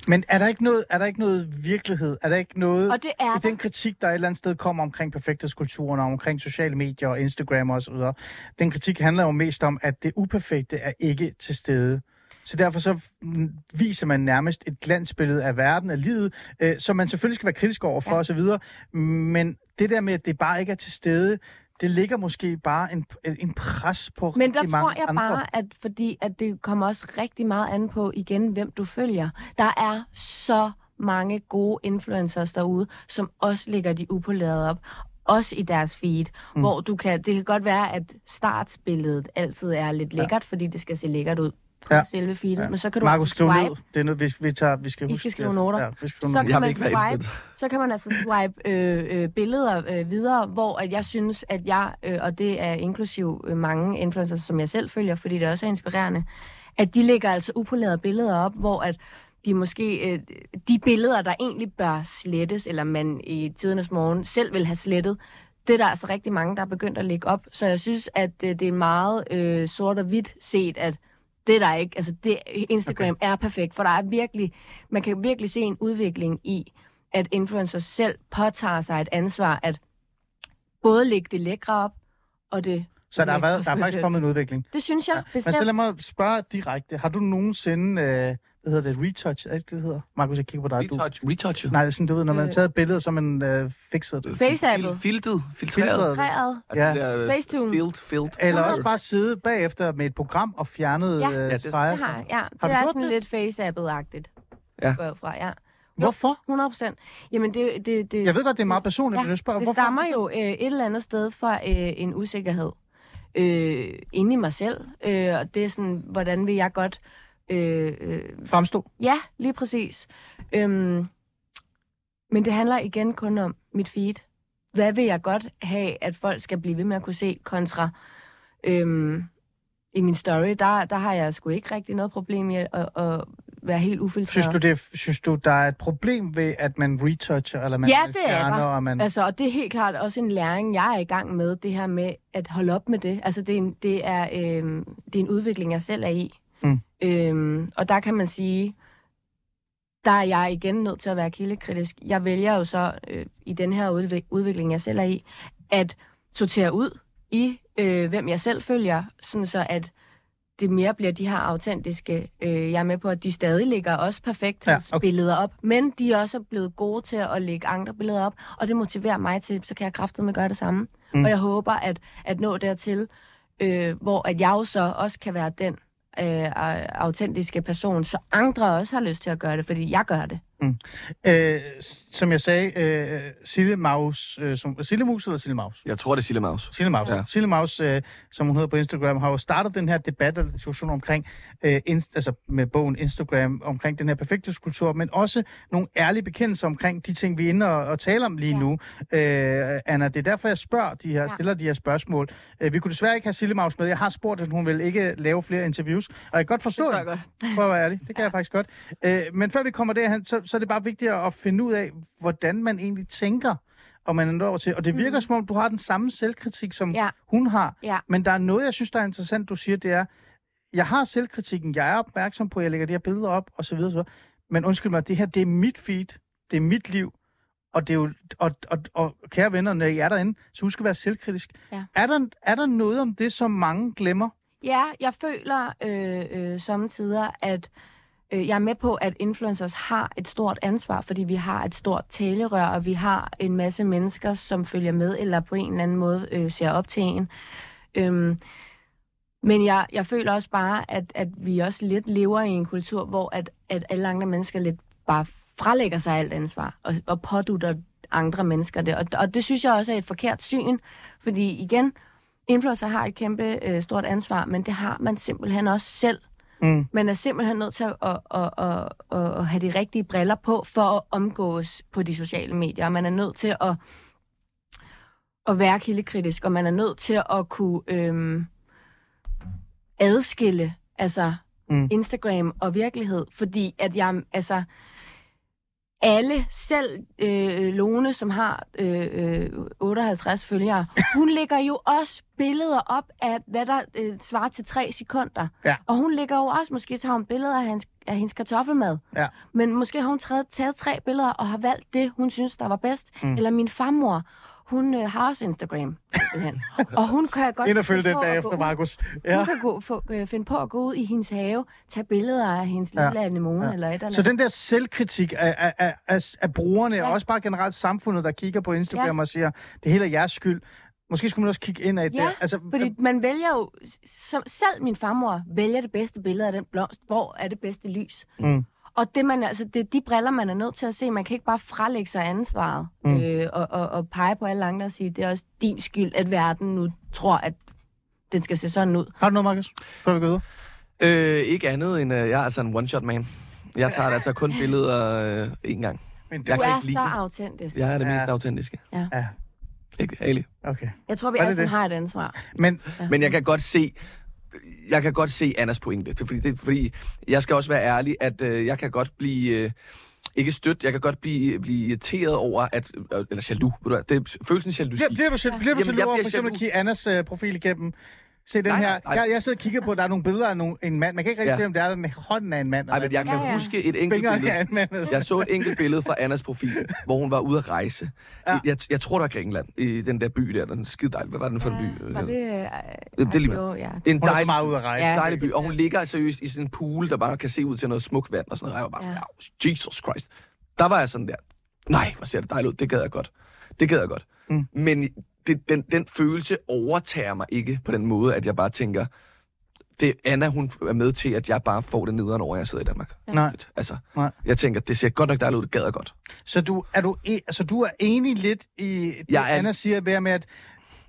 Men er der ikke noget, er der ikke noget virkelighed? Er der ikke noget... og det er I den kritik, der et eller andet sted kommer omkring perfekthedskulturen og omkring sociale medier og Instagram og så videre, den kritik handler jo mest om, at det uperfekte er ikke til stede. Så derfor så viser man nærmest et glansbillede af verden, af livet, øh, som man selvfølgelig skal være kritisk over for Ja. osv. Men det der med, at det bare ikke er til stede, det ligger måske bare en, en pres på Men der tror jeg andre. bare, at fordi at det kommer også rigtig meget an på igen, hvem du følger. Der er så mange gode influencers derude, som også lægger de upolerede op. Også i deres feed, mm. hvor du kan, det kan godt være, at startsbilledet altid er lidt lækkert, ja. fordi det skal se lækkert ud på Ja. selve feedet. Ja. Men så kan du Markus, altså skriv swipe, ned. Det er noget, vi, vi, tager, vi skal I huske. skal skrive det. noter. Ja, vi skal skrive så kan, man swipe, så kan man altså swipe øh, øh, billeder øh, videre, hvor at jeg synes, at jeg, øh, og det er inklusiv øh, mange influencers, som jeg selv følger, fordi det også er inspirerende, at de lægger altså upolerede billeder op, hvor at de måske, øh, de billeder, der egentlig bør slettes, eller man i tidernes morgen selv vil have slettet, det er der altså rigtig mange, der er begyndt at lægge op. Så jeg synes, at øh, det er meget øh, sort og hvidt set, at det er der ikke. Altså, det, Instagram okay. er perfekt, for der er virkelig, man kan virkelig se en udvikling i, at influencers selv påtager sig et ansvar, at både lægge det lækre op, og det... Så der er, været, der er faktisk kommet en udvikling. Det synes jeg Ja. ja, Men så bestemt. lad mig spørge direkte. Har du nogensinde, øh, hvad hedder det, retouch? Er det ikke det, hedder? Markus, jeg kigger på dig. Du, Retouch. Retouch. nej, sådan, du ved, når man har Øh. taget et billede, så man øh, fikset det. Faceappet. Filtet. Filtreret. Filtret. Træet. Ja. Der, øh, Facetune. Field, field. Eller også bare sidde bagefter med et program og fjerne Ja. øh, Ja, det- streger. Det har ja. Har det du er gjort sådan det? lidt faceappet-agtigt. Ja. Fra, ja. Hvorfor? 100 procent. Jamen, det, det, det, Jeg ved godt, det er meget personligt, men jeg spørger, det hvorfor? stammer jo øh, et eller andet sted fra øh, en usikkerhed øh, inde i mig selv. Øh, og det er sådan, hvordan vil jeg godt... Øh, øh, Fremstå. ja, lige præcis. Øhm, men det handler igen kun om mit feed. Hvad vil jeg godt have, at folk skal blive ved med at kunne se kontra... Øhm, i min story, der, der har jeg sgu ikke rigtig noget problem med at, at være helt ufiltreret. Synes du, det, er- synes du, der er et problem ved, at man retoucher, eller man Ja, det er fjerner, der. og man... Altså, og det er helt klart også en læring, jeg er i gang med, det her med at holde op med det. Altså, det er en, det er, øhm, det er en udvikling, jeg selv er i. Øhm, og der kan man sige, der er jeg igen nødt til at være kildekritisk. Jeg vælger jo så øh, i den her udvik- udvikling, jeg selv er i, at sortere ud i, øh, hvem jeg selv følger, sådan så at det mere bliver de her autentiske. Øh, jeg er med på, at de stadig lægger også perfekt Ja, okay. op, men de er også blevet gode til at lægge andre billeder op, og det motiverer mig til, så kan jeg kraftedeme gøre det samme. Mm. Og jeg håber at, at nå dertil, øh, hvor at jeg jo så også kan være den øh, autentiske person, så andre også har lyst til at gøre det, fordi jeg gør det. Øh, s- som jeg sagde, øh, Sille Maus, øh, som, Sille Mus eller Sille Maus? Jeg tror, det er Sille Maus. Sille Maus. Ja. Ja. Sille Maus, øh, som hun hedder på Instagram, har jo startet den her debat eller diskussion omkring, øh, inst- altså med bogen Instagram, omkring den her perfekthedskultur, men også nogle ærlige bekendelser omkring de ting, vi er inde og, og taler om lige Ja. nu. Øh, Anna, det er derfor, jeg spørger de her, Ja. stiller de her spørgsmål. Øh, vi kunne desværre ikke have Sille Maus med. Jeg har spurgt, at hun vil ikke lave flere interviews, og jeg kan godt forstå Det det. jeg godt. For at være ærlig. Det kan jeg faktisk godt. Øh, men før vi kommer derhen, så, så er det bare vigtigt at finde ud af, hvordan man egentlig tænker, og man er nået over til. Og det virker mm. som om, du har den samme selvkritik, som Ja. hun har. Ja. Men der er noget, jeg synes, der er interessant, du siger, det er, jeg har selvkritikken, jeg er opmærksom på, jeg lægger de her billeder op, og så videre, så videre. Men undskyld mig, det her, det er mit feed, det er mit liv, og det er jo, og, og, og kære venner, når I er derinde, så husk at være selvkritisk. Ja. Er, der, er der noget om det, som mange glemmer? Ja, jeg føler øh, øh, samtidig, at Øh, jeg er med på, at influencers har et stort ansvar, fordi vi har et stort talerør, og vi har en masse mennesker, som følger med, eller på en eller anden måde øh, ser op til en. Øhm, men jeg, jeg føler også bare, at, at vi også lidt lever i en kultur, hvor at, at alle andre mennesker lidt bare frelægger sig alt ansvar, og, og pådutter andre mennesker det. Og, og det synes jeg også er et forkert syn, fordi igen, influencer har et kæmpe øh, stort ansvar, men det har man simpelthen også selv. Mm. Man er simpelthen nødt til at, at, at, at, at, have de rigtige briller på, for at omgås på de sociale medier. Man er nødt til at, at være kildekritisk, og man er nødt til at kunne øhm, adskille altså Mm. Instagram og virkelighed, fordi at jeg, altså, alle, selv øh, Lone, som har øh, øh, 58 følgere, hun lægger jo også billeder op af, hvad der øh, svarer til tre sekunder. Ja. Og hun lægger jo også, måske tager hun billeder af hendes, af hendes kartoffelmad. Ja. Men måske har hun taget, taget tre billeder og har valgt det, hun synes, der var bedst. Mm. Eller min farmor, hun øh, har også Instagram. og hun kan godt... Ind og følge den bagefter, Markus. Hun Ja. kan gå, få, øh, finde på at gå ud i hendes have, tage billeder af hendes Ja. lille anemone Ja. eller et eller Så andet. den der selvkritik af, af, af, af, brugerne, ja. og også bare generelt samfundet, der kigger på Instagram Ja. og siger, det hele er jeres skyld. Måske skulle man også kigge ind af Ja, der. Altså, Fordi man vælger jo, som, selv min farmor vælger det bedste billede af den blomst, hvor er det bedste lys. Mm. Og det, man, altså, det er de briller, man er nødt til at se. Man kan ikke bare frelægge sig ansvaret mm. øh, og, og, og pege på alle andre og sige, det er også din skyld, at verden nu tror, at den skal se sådan ud. Har du noget, Markus? Før vi går videre? Øh, ikke andet end, øh, jeg er altså en one-shot man. Jeg tager altså kun billeder øh, én gang. Men det, Jeg Du kan er ikke lide så autentisk. Jeg er det Ja. mest autentiske. ja, Ikke, Ali? okay. Jeg tror, vi alle har et ansvar. Men Men jeg kan godt se, jeg kan godt se Annas pointe. Fordi, det, fordi jeg skal også være ærlig, at øh, jeg kan godt blive... Øh, ikke stødt, jeg kan godt blive, blive irriteret over, at, øh, eller jaloux, ved du hvad, det er følelsen jalousi. bliver, bliver du, selv- bliver du jeg over for eksempel at jaloux. kigge Annas uh, profil igennem? Se den Nej, her. nej, nej. Jeg, jeg sidder og kigger på, at der er nogle billeder af nogle, en mand. Man kan ikke rigtig Ja. se, om det er den hånden af en mand. Ej, men jeg kan Ja, ja. huske et enkelt Fingeren billede. en mand. altså. Jeg så et enkelt billede fra Annas profil, hvor hun var ude at rejse. Ja. Ja. Jeg, jeg tror, det var Grækenland, i den der by der. Den skide dejlig. Hvad var den for en by? Var det... Øh, det er lige jo, ja. En Hun er så dejlig, meget ude at rejse. Ja. dejlig by, og hun ligger seriøst i sådan en pool, der bare kan se ud til noget smukt vand og sådan noget. Og jeg var bare sådan, Ja. Jesus Christ. Der var jeg sådan der, nej, hvor ser det dejligt ud, det gad jeg godt. Det gad jeg godt. Mm. Men det, den, den følelse overtager mig ikke på den måde, at jeg bare tænker, det Anna, hun er med til, at jeg bare får det nederen over, at jeg sidder i Danmark. Nej. Altså, Nej. jeg tænker, det ser godt nok dejligt ud, det gad godt. Så du, er du, e, altså, du er enig lidt i det, Jeg er- Anna siger med, at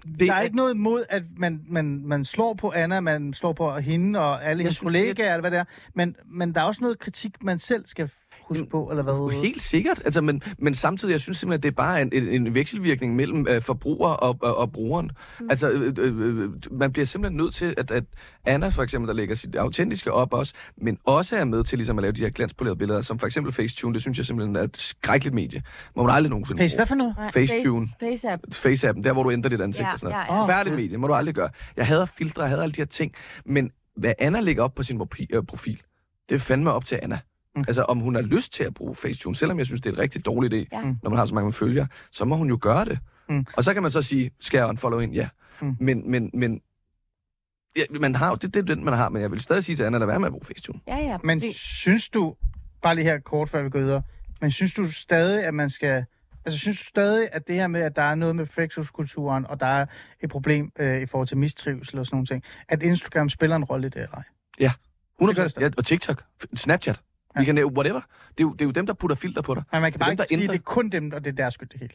Det der er ikke noget imod, at man, man, man slår på Anna, man slår på hende og alle hendes synes, det er- kollegaer, eller hvad det er. Men, men der er også noget kritik, man selv skal huske på, eller hvad? Helt sikkert, altså, men, men samtidig, jeg synes simpelthen, at det er bare en, en, en vekselvirkning mellem øh, forbruger og, og, og brugeren. Mm. Altså, øh, øh, øh, man bliver simpelthen nødt til, at, at Anna for eksempel, der lægger sit autentiske op også, men også er med til ligesom at lave de her glanspolerede billeder, som for eksempel Facetune, det synes jeg simpelthen er et skrækkeligt medie. Må man aldrig nogensinde Face, bruge. hvad for noget? Facetune. Face, FaceApp. Face-appen, der hvor du ændrer dit ansigt Ja, og sådan noget. ja, ja. Færdigt medie, må du aldrig gøre. Jeg hader filtre, jeg hader alle de her ting, men hvad Anna lægger op på sin øh, profil, det er fandme op til Anna. Mm. Altså, om hun har lyst til at bruge Facetune, selvom jeg synes, det er en rigtig dårlig idé, Ja. når man har så mange følgere, så må hun jo gøre det. Mm. Og så kan man så sige, skal jeg unfollow hende? Ja. Mm. Men, men, men ja, man har jo, det, det er den, man har, men jeg vil stadig sige til Anna, lad være med at bruge Facetune. Ja, ja. Men synes du, bare lige her kort før vi går videre, men synes du stadig, at man skal... Altså, synes du stadig, at det her med, at der er noget med perfekthedskulturen, og der er et problem øh, i forhold til mistrivsel og sådan nogle ting, at Instagram spiller en rolle i det, eller ej? 100 gør det stadig. ja, og TikTok, Snapchat, Ja. Vi kan nævne whatever. Det er, jo, det er jo dem, der putter filter på dig. Men man kan Det bare dem, ikke sige, at ændrer- det er kun dem, og det er deres skyld det hele.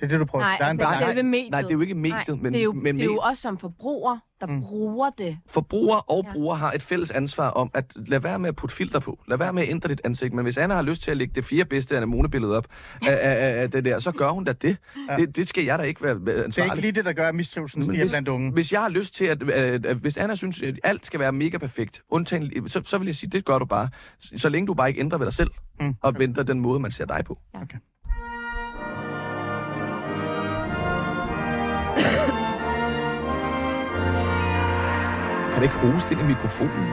Det er det, du prøver. Nej, der er en altså, balance. selve mediet. Nej, det er jo ikke mediet, Nej, men, det er jo, men det er jo også som forbruger, der Mm. bruger det. forbruger og Ja. bruger har et fælles ansvar om at lade være med at putte filter på. Lad være med at ændre dit ansigt. Men hvis Anna har lyst til at lægge det fire bedste anemone-billede op af, af, af, det der, så gør hun da det. Ja. Ja. det. Det skal jeg da ikke være være Det er ansvarlig. ikke lige det, der gør, at mistrivelsen stiger hvis- blandt unge. Hvis jeg har lyst til, at, at, at hvis Anna synes, at alt skal være mega perfekt, undtagen, så, så vil jeg sige, det gør du bare. Så, så længe du bare ikke ændrer ved dig selv, Mm. og venter den måde, man ser dig på. Kan du ikke hoste ind i mikrofonen?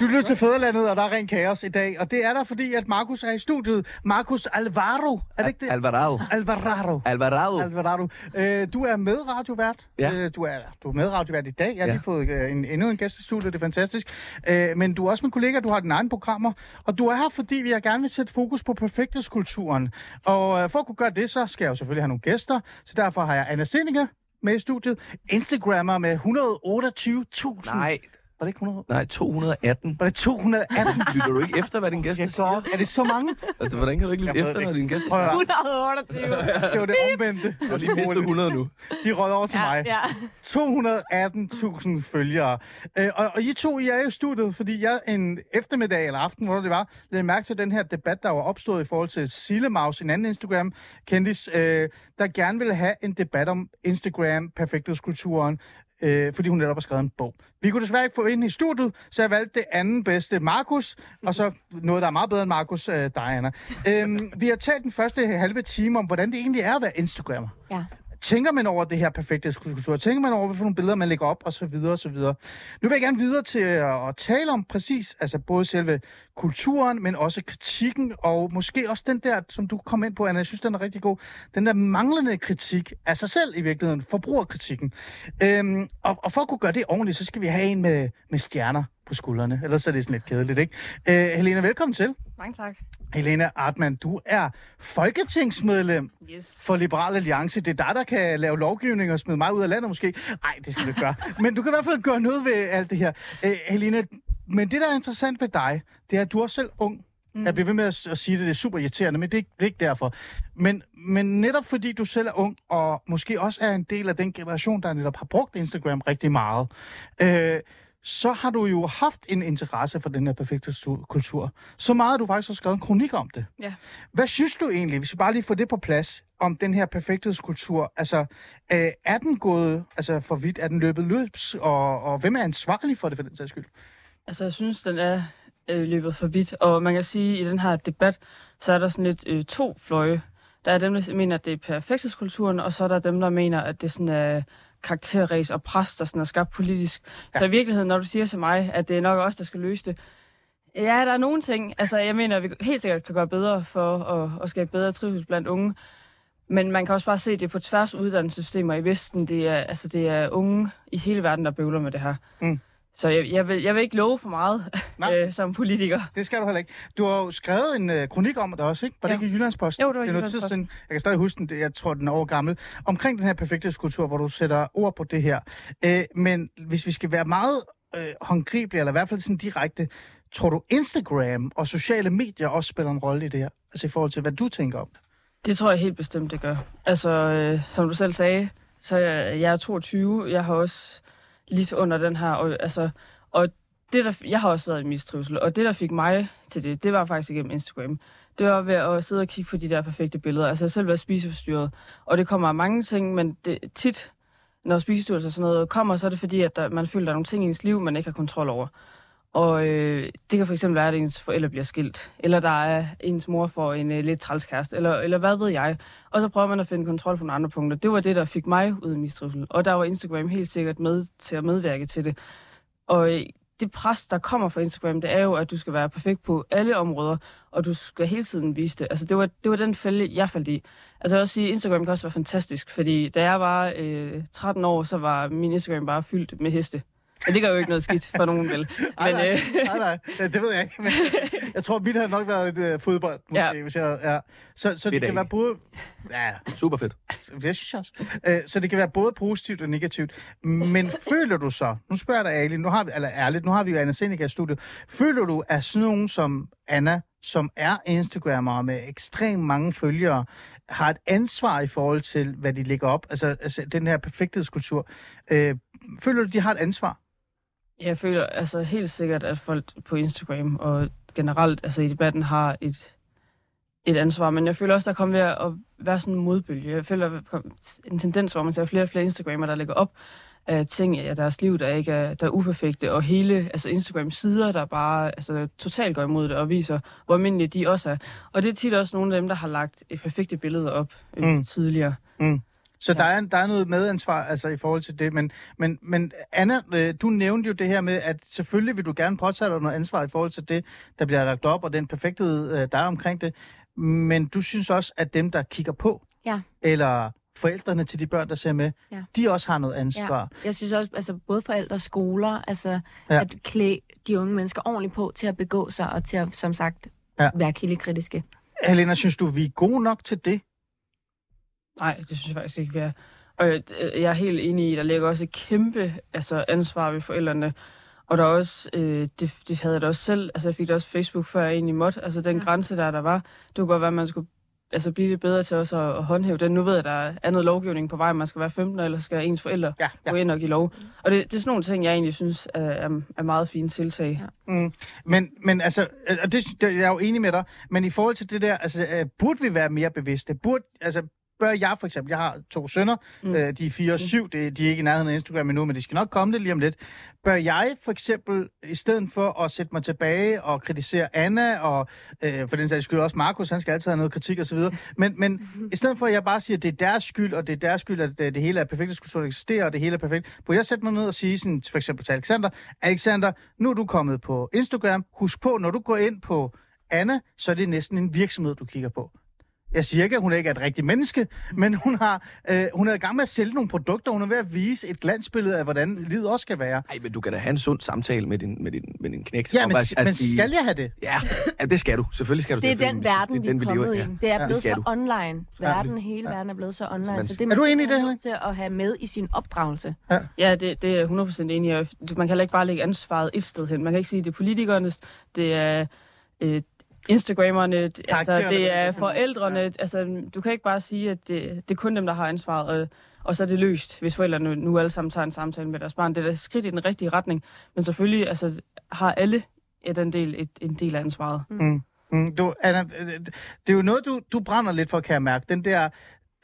Du lytter til Fæderlandet, og der er rent kaos i dag. Og det er der, fordi at Markus er i studiet. Markus Alvaro, er det ikke det? Alvarado. Alvarado. Alvarado. Alvarado. Øh, du er med radiovært. Ja. Øh, du, er, du er med radiovært i dag. Jeg har Ja. lige fået øh, en, endnu en gæst i studiet. Det er fantastisk. Øh, men du er også min kollega. Du har dine egne programmer. Og du er her, fordi vi gerne vil sætte fokus på perfekthedskulturen. Og øh, for at kunne gøre det, så skal jeg jo selvfølgelig have nogle gæster. Så derfor har jeg Anna Sindinge med i studiet. Instagrammer med 128.000. Nej, var det ikke 100? nej, 218. Var det 218? Lytter du ikke efter, hvad din gæst siger? Er det så mange? Altså, hvordan kan du ikke lytte efter, det når din gæst siger? høre. 128. Jeg skrev det omvendte. Du har lige mistet 100 nu. De rød over til mig. Ja, 218.000 følgere. Øh, og, og I to, I er jo studiet, fordi jeg en eftermiddag eller aften, hvor det var, lagde mærke til den her debat, der var opstået i forhold til Sillemaus, en anden Instagram, kendis, øh, der gerne ville have en debat om Instagram, perfekthedskulturen, øh, fordi hun netop har skrevet en bog. Vi kunne desværre ikke få ind i studiet, så jeg valgte det anden bedste, Markus, og så noget, der er meget bedre end Markus, øh, Diana. Øhm, vi har talt den første halve time om, hvordan det egentlig er at være Instagrammer. ja. Tænker man over det her perfekte skulptur? Tænker man over, hvad for nogle billeder man lægger op, og så videre, og så videre. Nu vil jeg gerne videre til at, at tale om præcis, altså både selve kulturen, men også kritikken, og måske også den der, som du kom ind på, Anna, jeg synes, den er rigtig god, den der manglende kritik af sig selv i virkeligheden, forbrugerkritikken. Øhm, og, og for at kunne gøre det ordentligt, så skal vi have en med, med stjerner på skuldrene, ellers er det sådan lidt kedeligt, ikke? Øh, Helena, velkommen til. Mange tak. Helena Artmann, du er folketingsmedlem Yes. for Liberal Alliance. Det er dig, der kan lave lovgivning og smide mig ud af landet måske. Nej, det skal du ikke gøre. Men du kan i hvert fald gøre noget ved alt det her. Øh, Helena, men det, der er interessant ved dig, det er, at du er selv ung. Mm. Jeg bliver ved med at, at sige det, det er super irriterende, men det er, ikke- det er ikke derfor. Men, men netop fordi du selv er ung, og måske også er en del af den generation, der netop har brugt Instagram rigtig meget, øh, så har du jo haft en interesse for den her perfekte kultur. Så meget, at du faktisk har skrevet en kronik om det. Ja. Hvad synes du egentlig, hvis vi bare lige får det på plads, om den her perfekthedskultur? Altså, øh, er den gået altså, for vidt? Er den løbet løbs? Og, og hvem er ansvarlig for det, for den sags skyld? Altså, jeg synes, den er øh, løbet for vidt. Og man kan sige, at i den her debat, så er der sådan lidt øh, to fløje. Der er dem, der mener, at det er perfekthedskulturen, og så er der dem, der mener, at det sådan er karakterræs og pres, der sådan er skabt politisk. Ja. Så i virkeligheden, når du siger til mig, at det er nok os, der skal løse det, Ja, der er nogle ting. Altså, jeg mener, at vi helt sikkert kan gøre bedre for at, at skabe bedre trivsel blandt unge. Men man kan også bare se det på tværs uddannelsessystemer i Vesten. Det er, altså, det er unge i hele verden, der bøvler med det her. Mm. Så jeg, jeg, vil, jeg vil ikke love for meget øh, som politiker. Det skal du heller ikke. Du har jo skrevet en øh, kronik om det også, ikke? Var det Ja. ikke i Jyllandsposten? Jo, det var i er tid Jyllandsposten. siden. Jeg kan stadig huske den, jeg tror, den er over gammel. Omkring den her perfekthedskultur, hvor du sætter ord på det her. Øh, men hvis vi skal være meget øh, håndgribelige, eller i hvert fald sådan direkte, tror du Instagram og sociale medier også spiller en rolle i det her? Altså i forhold til, hvad du tænker om det? Det tror jeg helt bestemt, det gør. Altså, øh, som du selv sagde, så jeg, jeg er 22. Jeg har også lidt under den her. Og, altså, og det der, jeg har også været i mistrivsel, og det, der fik mig til det, det var faktisk igennem Instagram. Det var ved at sidde og kigge på de der perfekte billeder. Altså jeg selv var spiseforstyrret, og det kommer af mange ting, men det, tit, når spiseforstyrrelser og sådan noget kommer, så er det fordi, at der, man føler, at der er nogle ting i ens liv, man ikke har kontrol over. Og øh, det kan for eksempel være, at ens forældre bliver skilt, eller der er ens mor får en øh, lidt trælskæreste, eller, eller hvad ved jeg. Og så prøver man at finde kontrol på nogle andre punkter. Det var det, der fik mig ud i mistrivsel. Og der var Instagram helt sikkert med til at medvirke til det. Og øh, det pres, der kommer fra Instagram, det er jo, at du skal være perfekt på alle områder, og du skal hele tiden vise det. Altså, det var, det var den fælde, jeg faldt i. Altså, jeg vil også sige, Instagram kan også være fantastisk, fordi da jeg var øh, 13 år, så var min Instagram bare fyldt med heste. Og det gør jo ikke noget skidt for nogen, vel? Nej, Men, nej, øh, nej, nej, det ved jeg ikke. Men jeg tror, mit har nok været et uh, fodbold, måske, Ja. hvis jeg... Ja. Så, så det kan være både... Ja, Super fedt. det synes jeg også. Uh, så det kan være både positivt og negativt. Men føler du så... Nu spørger jeg dig ærligt, nu har vi, eller ærligt, nu har vi jo Anna Seneca i studiet. Føler du, at sådan nogen som Anna, som er Instagrammer med ekstremt mange følgere, har et ansvar i forhold til, hvad de lægger op? Altså, altså den her perfekthedskultur. Uh, føler du, de har et ansvar? Jeg føler altså helt sikkert, at folk på Instagram og generelt altså i debatten har et, et ansvar, men jeg føler også, der kommer ved at være sådan en modbølge. Jeg føler, der en tendens, hvor man ser flere og flere Instagrammer, der lægger op af ting af deres liv, der ikke er, der er uperfekte, og hele altså Instagram-sider, der bare altså, totalt går imod det og viser, hvor almindelige de også er. Og det er tit også nogle af dem, der har lagt et perfekte billede op øh, Mm. mm. Så Ja. der, er, der er noget medansvar altså, i forhold til det. Men, men, men Anna, øh, du nævnte jo det her med, at selvfølgelig vil du gerne påtage dig noget ansvar i forhold til det, der bliver lagt op, og den perfekthed, øh, der er omkring det. Men du synes også, at dem, der kigger på, Ja. eller forældrene til de børn, der ser med, Ja. de også har noget ansvar. Ja. Jeg synes også, altså både forældre og skoler, altså Ja. at klæde de unge mennesker ordentligt på til at begå sig og til at, som sagt, ja. være kildekritiske. Helena, synes du, vi er gode nok til det? Nej, det synes jeg faktisk ikke, vi er. Og jeg, jeg er helt enig i, der ligger også et kæmpe altså, ansvar ved forældrene. Og der er også, øh, det, det havde jeg da også selv, altså jeg fik da også Facebook, før jeg egentlig måtte. Altså den Ja. grænse, der der var, det kunne godt være, at man skulle altså, blive lidt bedre til også at, at håndhæve den. Nu ved jeg, at der er andet lovgivning på vej, man skal være 15, eller skal ens forældre Ja, gå ind og give lov. Og det, det er sådan nogle ting, jeg egentlig synes er, er, er meget fine tiltag. Ja. Mm. Men, men altså, øh, og det, det, jeg er jo enig med dig, men i forhold til det der, altså, øh, burde vi være mere bevidste? Burde, altså, bør jeg for eksempel, jeg har to sønner, mm. Mm. øh, de er 4 og 7, det, de er ikke i nærheden af Instagram endnu, men de skal nok komme det lige om lidt. Bør jeg for eksempel, i stedet for at sætte mig tilbage og kritisere Anna, og øh, for den sags skyld også Markus, han skal altid have noget kritik osv., men, men i stedet for at jeg bare siger, at det er deres skyld, og det er deres skyld, at det, det hele er perfekt, at skulle eksistere, og det hele er perfekt, burde jeg sætte mig ned og sige sådan, for eksempel til Alexander, Alexander, nu er du kommet på Instagram, husk på, når du går ind på Anna, så er det næsten en virksomhed, du kigger på. Jeg siger ikke, at hun ikke er et rigtigt menneske, men hun har øh, hun er i gang med at sælge nogle produkter. Hun er ved at vise et glansbillede af, hvordan livet også skal være. Nej, men du kan da have en sund samtale med din, med din, med din knægt. Ja, men, bare- men altså, skal jeg have det? Ja, ja, det skal du. Selvfølgelig skal du Det er den verden, vi er kommet i. ja. Det er Ja, blevet skal så du. online. Verden, Ja. hele verden er blevet så online. man- Så det Er du enig i det, er nødt til at have med i sin opdragelse. Ja, det, det er jeg 100% enig i. Man kan heller ikke bare lægge ansvaret et sted hen. Man kan ikke sige, at det er politikernes, det er øh, Instagrammerne, det, altså, det er forældrene. Ja. Altså, du kan ikke bare sige, at det, det er kun dem, der har ansvaret, og, og så er det løst, hvis forældrene nu alle sammen tager en samtale med deres barn. Det er da et skridt i den rigtige retning, men selvfølgelig altså, har alle ja, den del, et, en del af ansvaret. Mm. Mm. Du, Anna, det er jo noget, du, du brænder lidt for, kan jeg mærke. Den der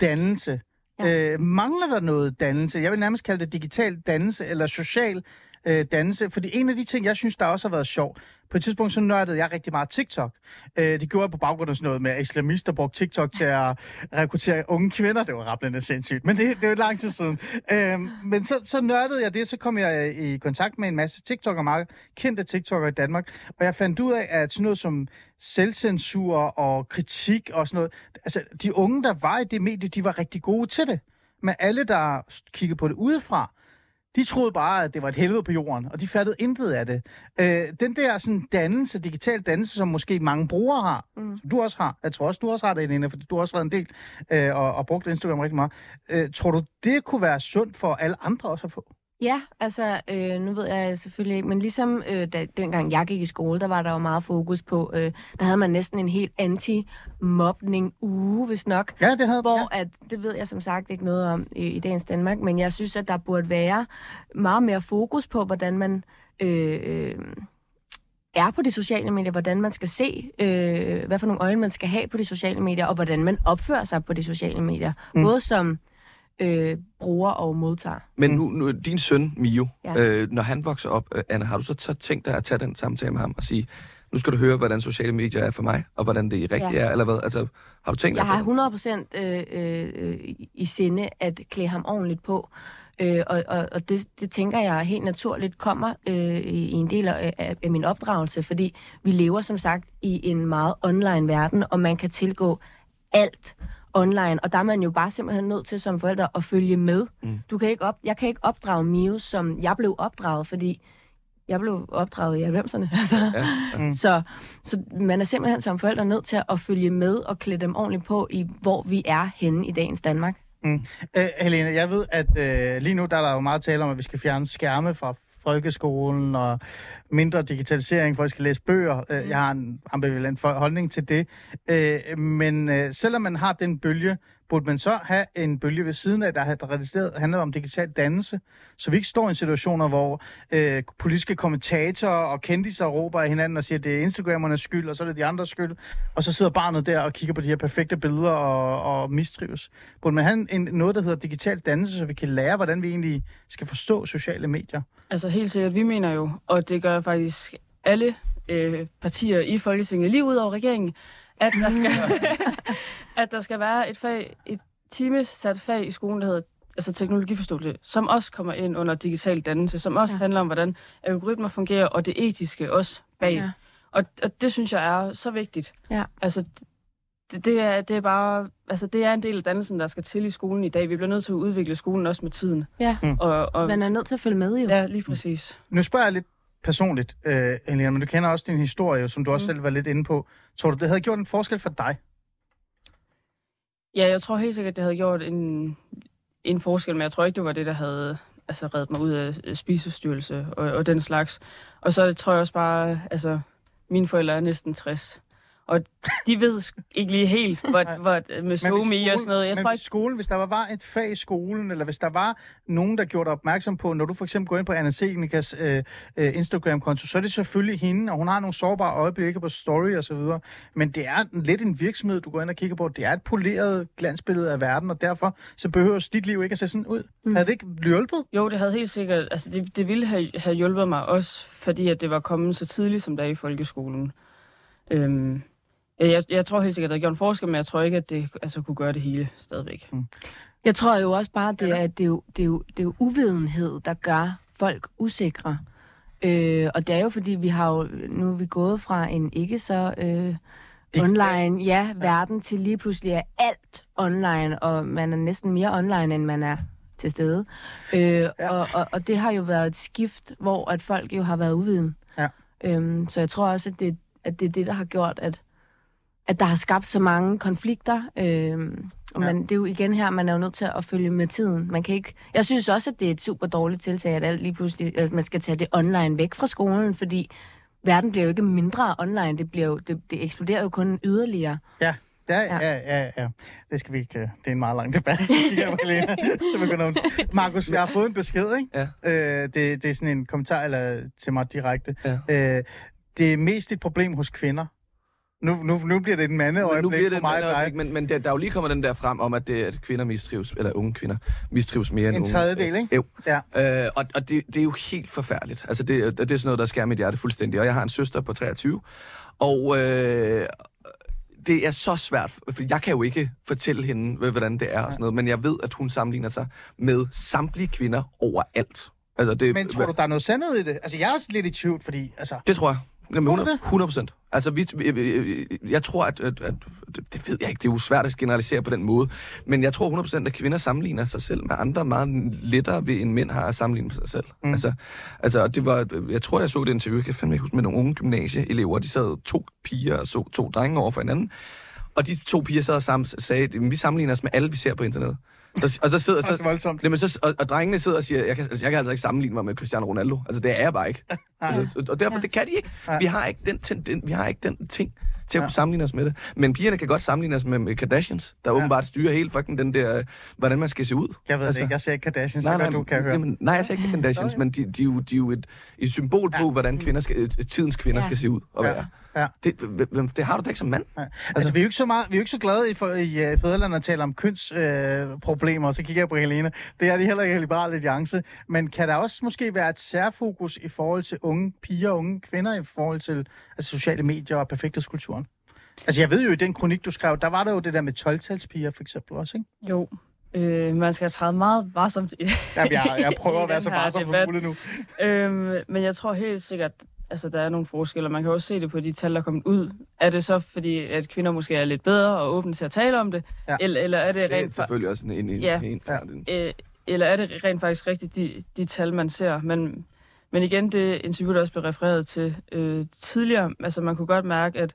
dannelse. Ja. Ja. Øh, mangler der noget dannelse? Jeg vil nærmest kalde det digital dannelse, eller social øh, dannelse. Fordi en af de ting, jeg synes, der også har været sjov, på et tidspunkt så nørdede jeg rigtig meget TikTok. Øh, det gjorde jeg på baggrund af sådan noget med, at islamister brugte TikTok til at rekruttere unge kvinder. Det var rappelende sindssygt, men det, det er jo lang tid siden. Øh, men så, så nørdede jeg det, så kom jeg øh, i kontakt med en masse TikTok'ere, meget kendte TikTok'ere i Danmark, og jeg fandt ud af, at sådan noget som selvcensur og kritik og sådan noget, altså de unge, der var i det medie, de var rigtig gode til det. Men alle, der kiggede på det udefra, de troede bare, at det var et helvede på jorden, og de fattede intet af det. Øh, den der sådan dannelse, digital dannelse, som måske mange brugere har, mm. som du også har, jeg tror også, du også har det, Elena, fordi du har også været en del øh, og, og brugt Instagram rigtig meget. Øh, tror du, det kunne være sundt for alle andre også at få? Ja, altså, øh, nu ved jeg selvfølgelig ikke, men ligesom øh, da, dengang jeg gik i skole, der var der jo meget fokus på, øh, der havde man næsten en helt anti-mobning uge, hvis nok. Ja, det havde Hvor ja. at, det ved jeg som sagt ikke noget om i, i dagens Danmark, men jeg synes, at der burde være meget mere fokus på, hvordan man øh, øh, er på de sociale medier, hvordan man skal se, øh, hvad for nogle øjne man skal have på de sociale medier, og hvordan man opfører sig på de sociale medier. Mm. Både som øh, bruger og modtager. Men nu, nu din søn, Mio, Ja. øh, når han vokser op, øh, Anna, har du så, så tænkt dig at tage den samtale med ham og sige, nu skal du høre, hvordan sociale medier er for mig, og hvordan det rigtigt Ja. er, eller hvad? Altså, har du tænkt dig Jeg har 100% øh, øh, øh, i sinde at klæde ham ordentligt på. Øh, og og, og det, det tænker jeg helt naturligt kommer øh, i, en del af, af, af min opdragelse, fordi vi lever som sagt i en meget online verden, og man kan tilgå alt online, og der er man jo bare simpelthen nødt til som forældre at følge med. Mm. Du kan ikke op, jeg kan ikke opdrage Mio, som jeg blev opdraget, fordi jeg blev opdraget i 90'erne. Altså. Ja, ja. Så, så man er simpelthen som forældre nødt til at følge med og klæde dem ordentligt på i, hvor vi er henne i dagens Danmark. Øh, Helene, jeg ved, at øh, lige nu der er der jo meget tale om, at vi skal fjerne skærme fra folkeskolen og mindre digitalisering, for at skal læse bøger. Øh, Jeg har en ambivalent holdning til det. Øh, men øh, selvom man har den bølge, burde man så have en bølge ved siden af, der har handler om digital dannelse, så vi ikke står i situationer, hvor øh, politiske kommentatorer og kendiser råber af hinanden og siger, at det er Instagrammernes skyld, og så er det de andres skyld, og så sidder barnet der og kigger på de her perfekte billeder og, og mistrives. Burde man have en, en, noget, der hedder digital dannelse, så vi kan lære, hvordan vi egentlig skal forstå sociale medier? Altså helt sikkert, vi mener jo, og det gør faktisk alle øh, partier i Folketinget, lige ud over regeringen, at der skal, at der skal være et fag, et timesat fag i skolen, der hedder altså teknologiforståelse, som også kommer ind under digital dannelse, som også Ja. handler om, hvordan algoritmer fungerer, og det etiske også bag. Ja. Ja. Og, og det synes jeg er så vigtigt. Ja. Altså, det, det, er, det er bare, altså det er en del af dannelsen, der skal til i skolen i dag. Vi bliver nødt til at udvikle skolen også med tiden. Ja, Og, og, man er nødt til at følge med jo. ja, lige præcis. Nu spørger jeg lidt personligt, øh, men du kender også din historie, som du også Mm. selv var lidt inde på. Tror du, det havde gjort en forskel for dig? Ja, jeg tror helt sikkert, det havde gjort en, en forskel, men jeg tror ikke, det var det, der havde altså, reddet mig ud af øh, spisestyrelse og, og den slags. Og så tror jeg også bare, altså, mine forældre er næsten 60. Og de ved ikke lige helt, hvor, hvor, med hvis SoMe og sådan noget. Jeg men tror ikke, skolen, hvis der var- var et fag i skolen, eller hvis der var nogen, der gjorde dig opmærksom på, når du for eksempel går ind på Anna Segnikas øh, øh, Instagram-konto, så er det selvfølgelig hende, og hun har nogle sårbare øjeblikke på story og så videre. Men det er lidt en virksomhed, du går ind og kigger på. Det er et poleret glansbillede af verden, og derfor så behøver dit liv ikke at se sådan ud. Mm. Havde det ikke hjulpet? jo, det havde helt sikkert, altså det, det ville have, have hjulpet mig også, fordi at det var kommet så tidligt, som der er i folkeskolen. Øhm, jeg, jeg tror helt sikkert, at det havde gjort en forskel, men jeg tror ikke, at det altså, kunne gøre det hele stadigvæk. Jeg tror jo også bare, det er, at det er jo, det er jo, det er jo uvidenhed, der gør folk usikre. Øh, og det er jo fordi, vi har jo, nu er vi gået fra en ikke så øh, online ja, verden til lige pludselig er alt online, og man er næsten mere online, end man er til stede. Øh, ja. og, og, og det har jo været et skift, hvor at folk jo har været uviden. Ja. Øhm, så jeg tror også, at det, at det er det, der har gjort, at, at der har skabt så mange konflikter. Øhm, og Ja. man, det er jo igen her, man er jo nødt til at følge med tiden. Man kan ikke, jeg synes også, at det er et super dårligt tiltag, at alt lige pludselig, at man skal tage det online væk fra skolen, fordi verden bliver jo ikke mindre online. Det, bliver jo, det, det eksploderer jo kun yderligere. Ja. Ja, ja, Ja. ja, ja. Det skal vi ikke... øh, Det er en meget lang debat. Markus, jeg har fået en besked, ikke? Ja. Øh, det, det er sådan en kommentar eller, til mig direkte. Ja. Øh, det er mest et problem hos kvinder. Nu, nu, nu bliver det en Men mandeøjeblik nu bliver det for mig øjeblik, men, men der, der er jo lige kommet den der frem om, at, det, at kvinder mistrives, eller unge kvinder mistrives mere end En unge. tredjedel, ikke? Jo. Ja. Øh, og og det, det er jo helt forfærdeligt. Altså, det, det er sådan noget, der skærer mit hjerte fuldstændig. Og jeg har en søster på 23, og øh, det er så svært, for jeg kan jo ikke fortælle hende, hvordan det er og sådan noget, men jeg ved, at hun sammenligner sig med samtlige kvinder overalt. Altså, det, Men tror du, der er noget sandhed i det? Altså, jeg er også lidt i tvivl, fordi... Altså, Det tror jeg. Jamen, Tror du 100, 100 procent. Altså, vi, jeg tror, at, at, at... Det ved jeg ikke, det er jo svært at generalisere på den måde. Men jeg tror 100 procent, at kvinder sammenligner sig selv med andre meget lettere ved, end mænd har at sammenligne sig selv. Mm. Altså, altså, det var... Jeg tror, jeg så det interview, jeg kan fandme ikke huske, med nogle unge gymnasieelever. De sad to piger og så to drenge over for hinanden. Og de to piger sad sammen og sagde, at vi sammenligner os med alle, vi ser på internettet. Så, og så sidder Det er så, voldsomt. Jamen, så, og, og drengene sidder og siger, jeg kan, altså, jeg kan altså ikke sammenligne mig med Cristiano Ronaldo. Altså, det er jeg bare ikke. Altså, og- og derfor, det kan de ikke. Vi har ikke den, ten, den, vi har ikke den ting til at kunne sammenligne os med det. Men pigerne kan godt sammenligne os med, med Kardashians, der åbenbart styrer helt fucking den der, hvordan man skal se ud. Jeg ved altså, det ikke, jeg ser ikke Kardashians, så Nej, nej, godt, du kan høre. Jamen, nej, jeg siger ikke Kardashians, men de, de, er jo, de er jo et, et symbol på, hvordan kvinder skal, tidens kvinder Ja. skal se ud og Ja, være. ja. Det, hvem- det har du da ikke som mand. Ja. Altså, vi er jo ikke så meget, vi er jo ikke så glade i, for, i uh, fædrelandet at tale om kønsproblemer, øh, så kigger jeg på Helene. Det er de heller ikke i Liberal Alliance. Men kan der også måske være et særfokus i forhold til unge piger og unge kvinder i forhold til altså, sociale medier og perfekthedskulturen? Altså, jeg ved jo, i den kronik, du skrev, der var der jo det der med 12-talspiger, for eksempel også, ikke? Jo, øh, man skal træde meget varsomt i Jamen, jeg, jeg prøver i at være så meget som muligt nu. øhm, men jeg tror helt sikkert, altså der er nogle forskelle. Man kan også se det på de tal, der er kommet ud. Er det så fordi, at kvinder måske er lidt bedre og åbne til at tale om det? Ja. Eller, eller er det Det er rent selvfølgelig også en, en, en, Ja. en, Ja. en øh, eller er det rent faktisk rigtigt de, de tal, man ser? Men, men igen, det interview, der også blev refereret til øh, tidligere, altså man kunne godt mærke, at,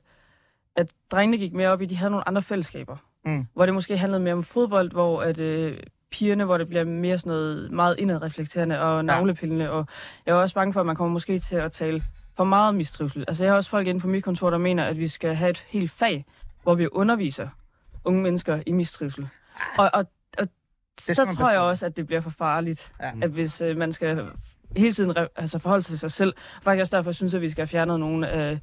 at drengene gik mere op i, de havde nogle andre fællesskaber. Mm. Hvor det måske handlede mere om fodbold, hvor at, øh, pigerne, hvor det bliver mere sådan noget meget indadreflekterende og navlepillende. Og jeg er også bange for, at man kommer måske til at tale for meget mistrivsel. Altså jeg har også folk inde på mit kontor, der mener, at vi skal have et helt fag, hvor vi underviser unge mennesker i mistrivsel. Og, og, og så tror jeg også, at det bliver for farligt, Ja. at hvis øh, man skal hele tiden altså forholde sig til sig selv. Faktisk også derfor synes jeg, at vi skal have fjernet nogle af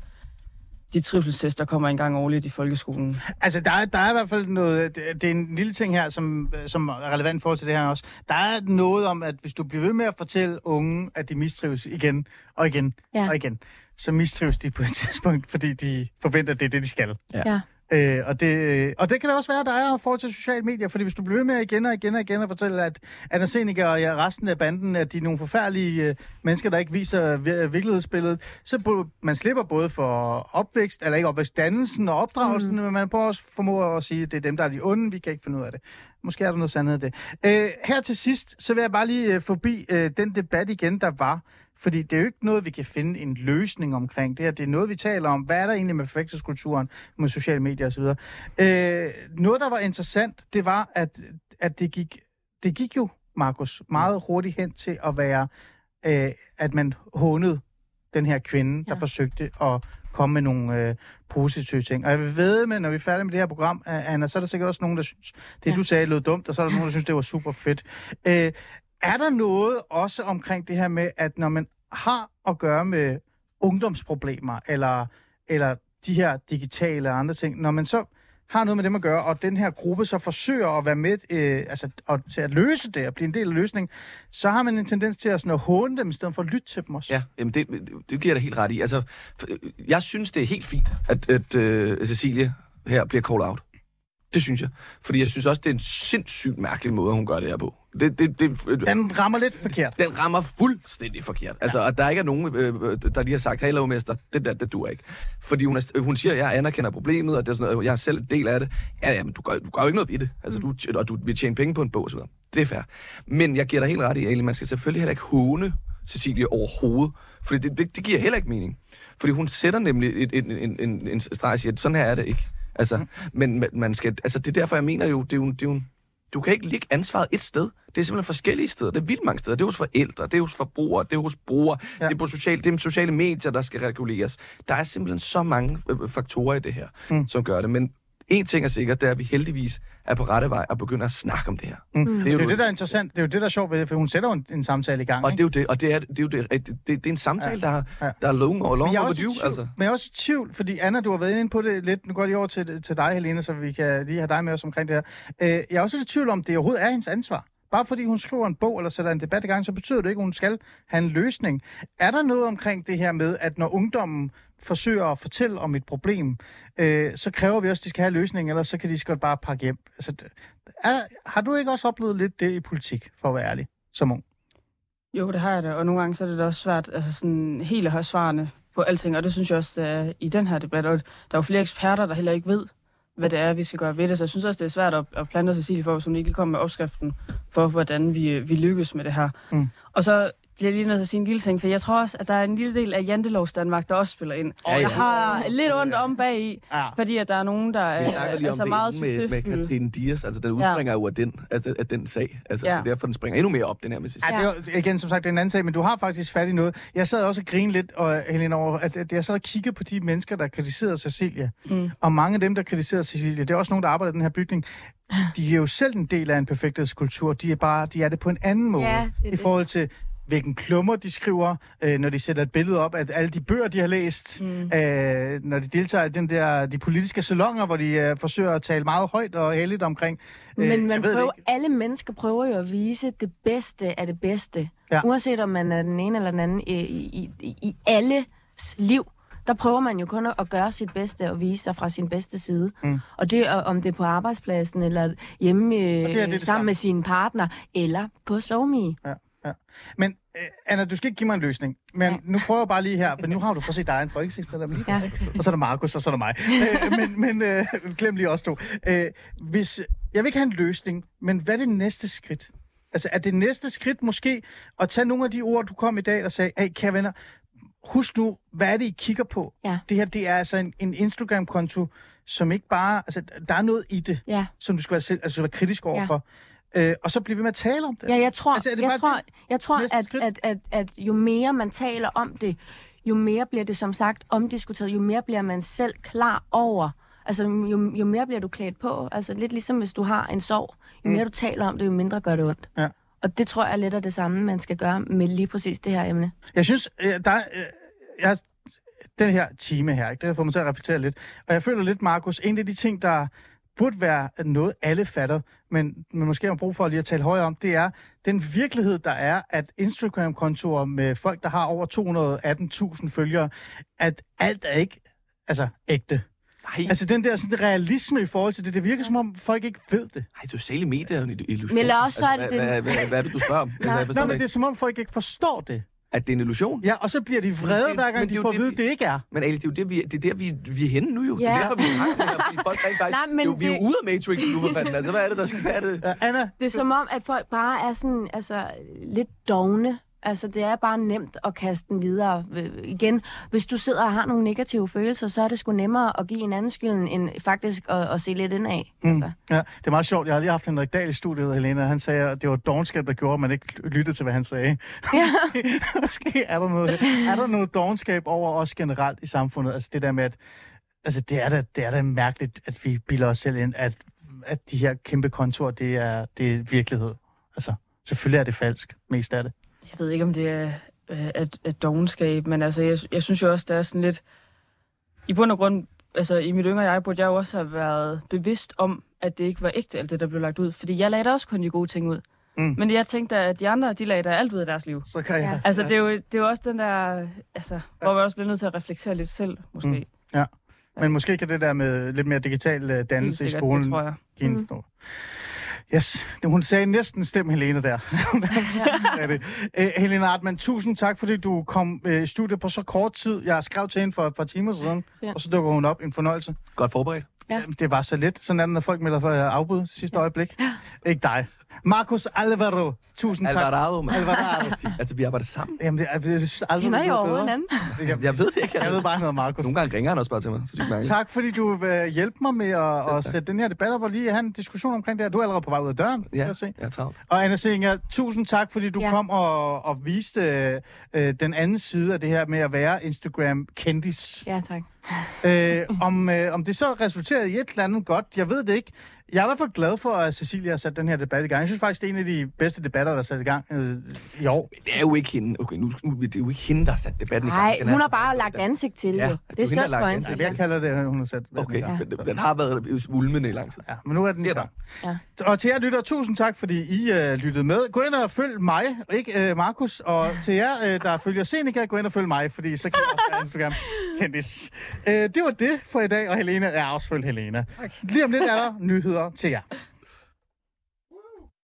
de trivselstest, der kommer en gang årligt i folkeskolen. Altså, der er, der er i hvert fald noget... Det, det er en lille ting her, som, som er relevant forhold til det her også. Der er noget om, at hvis du bliver ved med at fortælle unge, at de mistrives igen og igen Ja. og igen, så mistrives de på et tidspunkt, fordi de forventer, at det er det, de skal. Ja. Øh, og, det, og det kan da også være, der er forhold til sociale medier, fordi hvis du bliver med igen og igen og igen at fortælle, at Anna Seneca og ja, resten af banden, at de er nogle forfærdelige øh, mennesker, der ikke viser vir- virkelighedsbilledet, så bu- man slipper både for opvækst, eller ikke opvækst, dannelsen og opdragelsen, mm. men man prøver også formå at sige, at det er dem, der er de onde, vi kan ikke finde ud af det. Måske er der noget sandhed i det. Øh, her til sidst, så vil jeg bare lige øh, forbi øh, den debat igen, der var, fordi det er jo ikke noget, vi kan finde en løsning omkring det her. Det er noget, vi taler om. Hvad er der egentlig med perfekthedskulturen, med sociale medier osv.? Øh, noget, der var interessant, det var, at, at det, gik, det gik jo, Markus, meget hurtigt hen til at være, øh, at man hånede den her kvinde, der Ja. forsøgte at komme med nogle øh, positive ting. Og jeg vil ved med, når vi er færdige med det her program, Anna, så er der sikkert også nogen, der synes, det Ja. du sagde lød dumt, og så er der nogen, der synes, det var super fedt. Øh, er der noget også omkring det her med, at når man har at gøre med ungdomsproblemer, eller, eller de her digitale og andre ting, når man så har noget med dem at gøre, og den her gruppe så forsøger at være med øh, altså, og, til at løse det og blive en del af løsningen, så har man en tendens til at, sådan, at håne dem, i stedet for at lytte til dem også. Ja, jamen det, det giver jeg da helt ret i. Altså, jeg synes, det er helt fint, at, at uh, Cecilie her bliver call out. Det synes jeg. Fordi jeg synes også, det er en sindssygt mærkelig måde, hun gør det her på. Det, det, det, Den rammer lidt forkert. den rammer fuldstændig forkert. Altså, at der ikke er nogen, øh, øh, der lige har sagt, hey, lavmester, det der, det duer ikke. Fordi hun, er, hun siger, at jeg anerkender problemet, og det er sådan noget, jeg er selv en del af det. Ja, ja, men du gør, du gør jo ikke noget ved det. Altså, du, og du vil tjene penge på en bog og så videre. Det er fair. Men jeg giver dig helt ret i, Ali, man skal selvfølgelig heller ikke håne Cecilie overhovedet. Fordi det, det, det giver heller ikke mening. Fordi hun sætter nemlig en, en, en, en streg og siger, at sådan her er det ikke. Altså, men man- skal, altså, det er derfor, jeg mener jo, det er jo, det er jo du kan ikke lægge ansvaret et sted. Det er simpelthen forskellige steder. Det er vildt mange steder. Det er hos forældre, det er hos forbrugere, det er hos brugere, ja. Det er på sociale, det er sociale medier, der skal reguleres. Der er simpelthen så mange øh, faktorer i det her, mm. som gør det. Men en ting er sikkert, det er, at vi heldigvis er på rette vej og begynder at snakke om det her. Mm. Det er Det er jo jo det, der er interessant. Det er jo det, der er sjovt ved det, for hun sætter jo en, en samtale i gang. Og ikke? det er jo det, og det er, det er jo det, det, det, det er en samtale, der, Ja. er, der er long, og long er overdue, tvivl, altså. men jeg er også i tvivl, fordi Anna, du har været inde på det lidt. Nu går jeg lige over til, til dig, Helene, så vi kan lige have dig med os omkring det her. Øh, jeg er også i tvivl om, det overhovedet er hendes ansvar. Bare fordi hun skriver en bog eller sætter en debat i gang, så betyder det ikke, at hun skal have en løsning. Er der noget omkring det her med, at når ungdommen forsøger at fortælle om et problem, øh, så kræver vi også, at de skal have en løsning, ellers så kan de godt bare pakke hjem. Altså, er, har du ikke også oplevet lidt det i politik, for at være ærlig, som ung? Jo, det har jeg da, og nogle gange så er det da også svært altså sådan, helt at have svarene på alting, og det synes jeg også, det er i den her debat. Og der er jo flere eksperter, der heller ikke ved, hvad det er, vi skal gøre ved det, så jeg synes også, det er svært at, at plante Cecilie for, hvis hun ikke kommer med opskriften for, hvordan vi, vi lykkes med det her. Mm. Og så bliver lige nødt til at sige en lille ting, for jeg tror også, at der er en lille del af Jantelovs Danmark, der også spiller ind. Ja, Og ja. jeg har lidt ondt om bag i, Ja. fordi at der er nogen, der er, er om så meget med, med. Katrine Dias. Altså, den udspringer jo af den, af, af den sag. Altså, Ja. det er derfor, den springer endnu mere op, den her med Cecilie. Ja, det er jo, igen, som sagt, det er en anden sag, men du har faktisk fat i noget. Jeg sad også og grinede lidt, og, Helena, over, at, at jeg sad og kiggede på de mennesker, der kritiserede Cecilia. Mm. Og mange af dem, der kritiserede Cecilia, det er også nogen, der arbejder i den her bygning. De er jo selv en del af en perfekthedskultur. De er bare, de er det på en anden måde. Ja, det er I det. forhold til, hvilken klummer de skriver, øh, når de sætter et billede op af alle de bøger, de har læst, mm. øh, når de deltager i den der, de politiske salonger, hvor de øh, forsøger at tale meget højt og heldigt omkring. Øh, Men man det prøver, alle mennesker prøver jo at vise det bedste af det bedste. Ja. Uanset om man er den ene eller den anden i, i, i, i alles liv. Der prøver man jo kun at- at gøre sit bedste og vise sig fra sin bedste side. Mm. Og det er, om det er på arbejdspladsen, eller hjemme øh, det, det sammen samme. med sin partner, eller på SoMe. Ja, ja. Men øh, Anna, du skal ikke give mig en løsning. Men Ja. nu prøver jeg bare lige her, for nu har du prøv at se, er en folketingsmedlem lige Ja. ja. Og så er der Markus, og så er der mig. øh, men men øh, glem lige os to. Øh, hvis, jeg vil ikke have en løsning, men hvad er det næste skridt? Altså, er det næste skridt måske at tage nogle af de ord, du kom i dag og sagde, hey, kære venner, husk nu, hvad er det, I kigger på? Ja. Det her, det er altså en, en Instagram-konto, som ikke bare... Altså, der er noget i det, Ja. som du skal være, selv, altså, være kritisk overfor. Øh, og så bliver vi med at tale om det. Ja, jeg tror, Altså, jeg tror, det jeg tror at, at, at, at jo mere man taler om det, jo mere bliver det som sagt omdiskuteret, jo mere bliver man selv klar over, altså jo, jo mere bliver du klædt på, altså lidt ligesom hvis du har en sorg, jo mere du taler om det, jo mindre gør det ondt. Mm. Ja. Og det tror jeg er lidt af det samme, man skal gøre med lige præcis det her emne. Jeg synes, øh, der er, øh, jeg, den her time her, ikke, det har fået mig til at reflektere lidt. Og jeg føler lidt, Markus, en af de ting, der burde være noget, alle fatter, men, men måske har brug for lige at tale højere om, det er den virkelighed, der er, at Instagram-kontorer med folk, der har over 218.000 følgere, at alt er ikke altså, ægte. Nej, Altså den der sådan, realisme i forhold til det, det virker som om folk ikke ved det. nej, sociale medier er jo en illusion. Men også er altså, den- hvad, hvad, hvad, hvad er det, du spørger om? Altså, forstår Nå, men det er som om folk ikke forstår det. At det er en illusion? Ja, og så bliver de vrede, det- hver gang det de får at det, vide, vi- det ikke er. Men Ali, det er jo det, vi, det er der, vi, vi er henne nu jo. Det er Ja. derfor, vi med det her, fordi folk rent faktisk... Nej, men jo, vi er jo det- ude af Matrix nu, for fanden. Altså, hvad er det, der skal være det? Ja, Anna, Det er som om, at folk bare er sådan, altså, lidt dogne. Altså, det er bare nemt at kaste den videre. Øh, Igen, hvis du sidder og har nogle negative følelser, så er det sgu nemmere at give en anden skyld, end faktisk at, at se lidt indad. Mm. Altså. Ja, det er meget sjovt. Jeg har lige haft Henrik Dahl i studiet, Helena. Han sagde, at det var dogenskab, der gjorde, at man ikke lyttede til, hvad han sagde. Ja. Måske er der noget, er der noget dogenskab over os generelt i samfundet. Altså det der med, at altså det, er da, det er da mærkeligt, at vi bilder os selv ind, at, at de her kæmpe kontor, det er, det er virkelighed. Altså, selvfølgelig er det falsk, mest af det. Jeg ved ikke, om det er øh, at, at dogenskab, men altså, jeg, jeg synes jo også, der er sådan lidt... I bund og grund, altså i mit yngre jeg, burde jeg jo også have været bevidst om, at det ikke var ægte, alt det, der blev lagt ud. Fordi jeg lagde da også kun de gode ting ud. Mm. Men jeg tænkte, at de andre, de lagde da alt ud af deres liv. Så kan jeg... Altså, det er jo, det er jo også den der... Altså, hvor man også bliver nødt til at reflektere lidt selv, måske. Mm. Ja. Men måske kan det der med lidt mere digital Helt dannelse i skolen Det tror jeg. give en mm. Yes, det, hun sagde næsten stem Helene der. ja. det. Æ, Helene Artmann, tusind tak, fordi du kom øh, i studiet på så kort tid. Jeg skrev til hende for et par timer siden, Ja. og så dukker hun op. En fornøjelse. Godt forberedt. Ja. Det var så let. Sådan er det, når folk melder for at afbud sidste øjeblik. Ikke dig. Marcus Alvaro, tusind tak. Alvarado. Alvarado. Altså, vi arbejder sammen. Jamen, det er, jeg synes aldrig, Kender I er over bedre. hinanden? Jeg, Jeg ved det ikke. jeg ved bare, han hedder Markus. Nogle gange ringer han også bare til mig. Så. Tak, fordi du vil hjælpe mig med at, at sætte den her debat op og lige have en diskussion omkring det her. Du er allerede på vej ud af døren, Ja, jeg se. jeg er travlt. Og Anna Singer, tusind tak, fordi du ja. Kom og, og viste øh, den anden side af det her med at være Instagram-kendis. Ja, tak. øh, om, øh, om det så resulterer i et eller andet godt, jeg ved det ikke. Jeg er i hvert fald glad for, at Cecilia har sat den her debat i gang. Jeg synes faktisk, det er en af de bedste debatter, der er sat i gang øh, i år. Det er jo ikke hende. Okay, nu, nu det er jo ikke hende, der har sat debatten i gang. Nej, hun har bare lagt ansigt til det. Ja, det er det er lagt for ansigt. hende. Ja, jeg kalder det, at hun har sat debatten Okay, i gang. men den har været ulmende i lang tid. Ja, men nu er den i gang. Ja. Og til jer lytter, tusind tak, fordi I øh, lyttede med. Gå ind og følg mig, ikke øh, Markus. Og til jer, øh, der følger Seneca, gå ind og følg mig, fordi så kan jeg også være Instagram kendis. Øh, det var det for i dag, og Helena er også følg Helena. Lige om lidt er der nyheder til jer.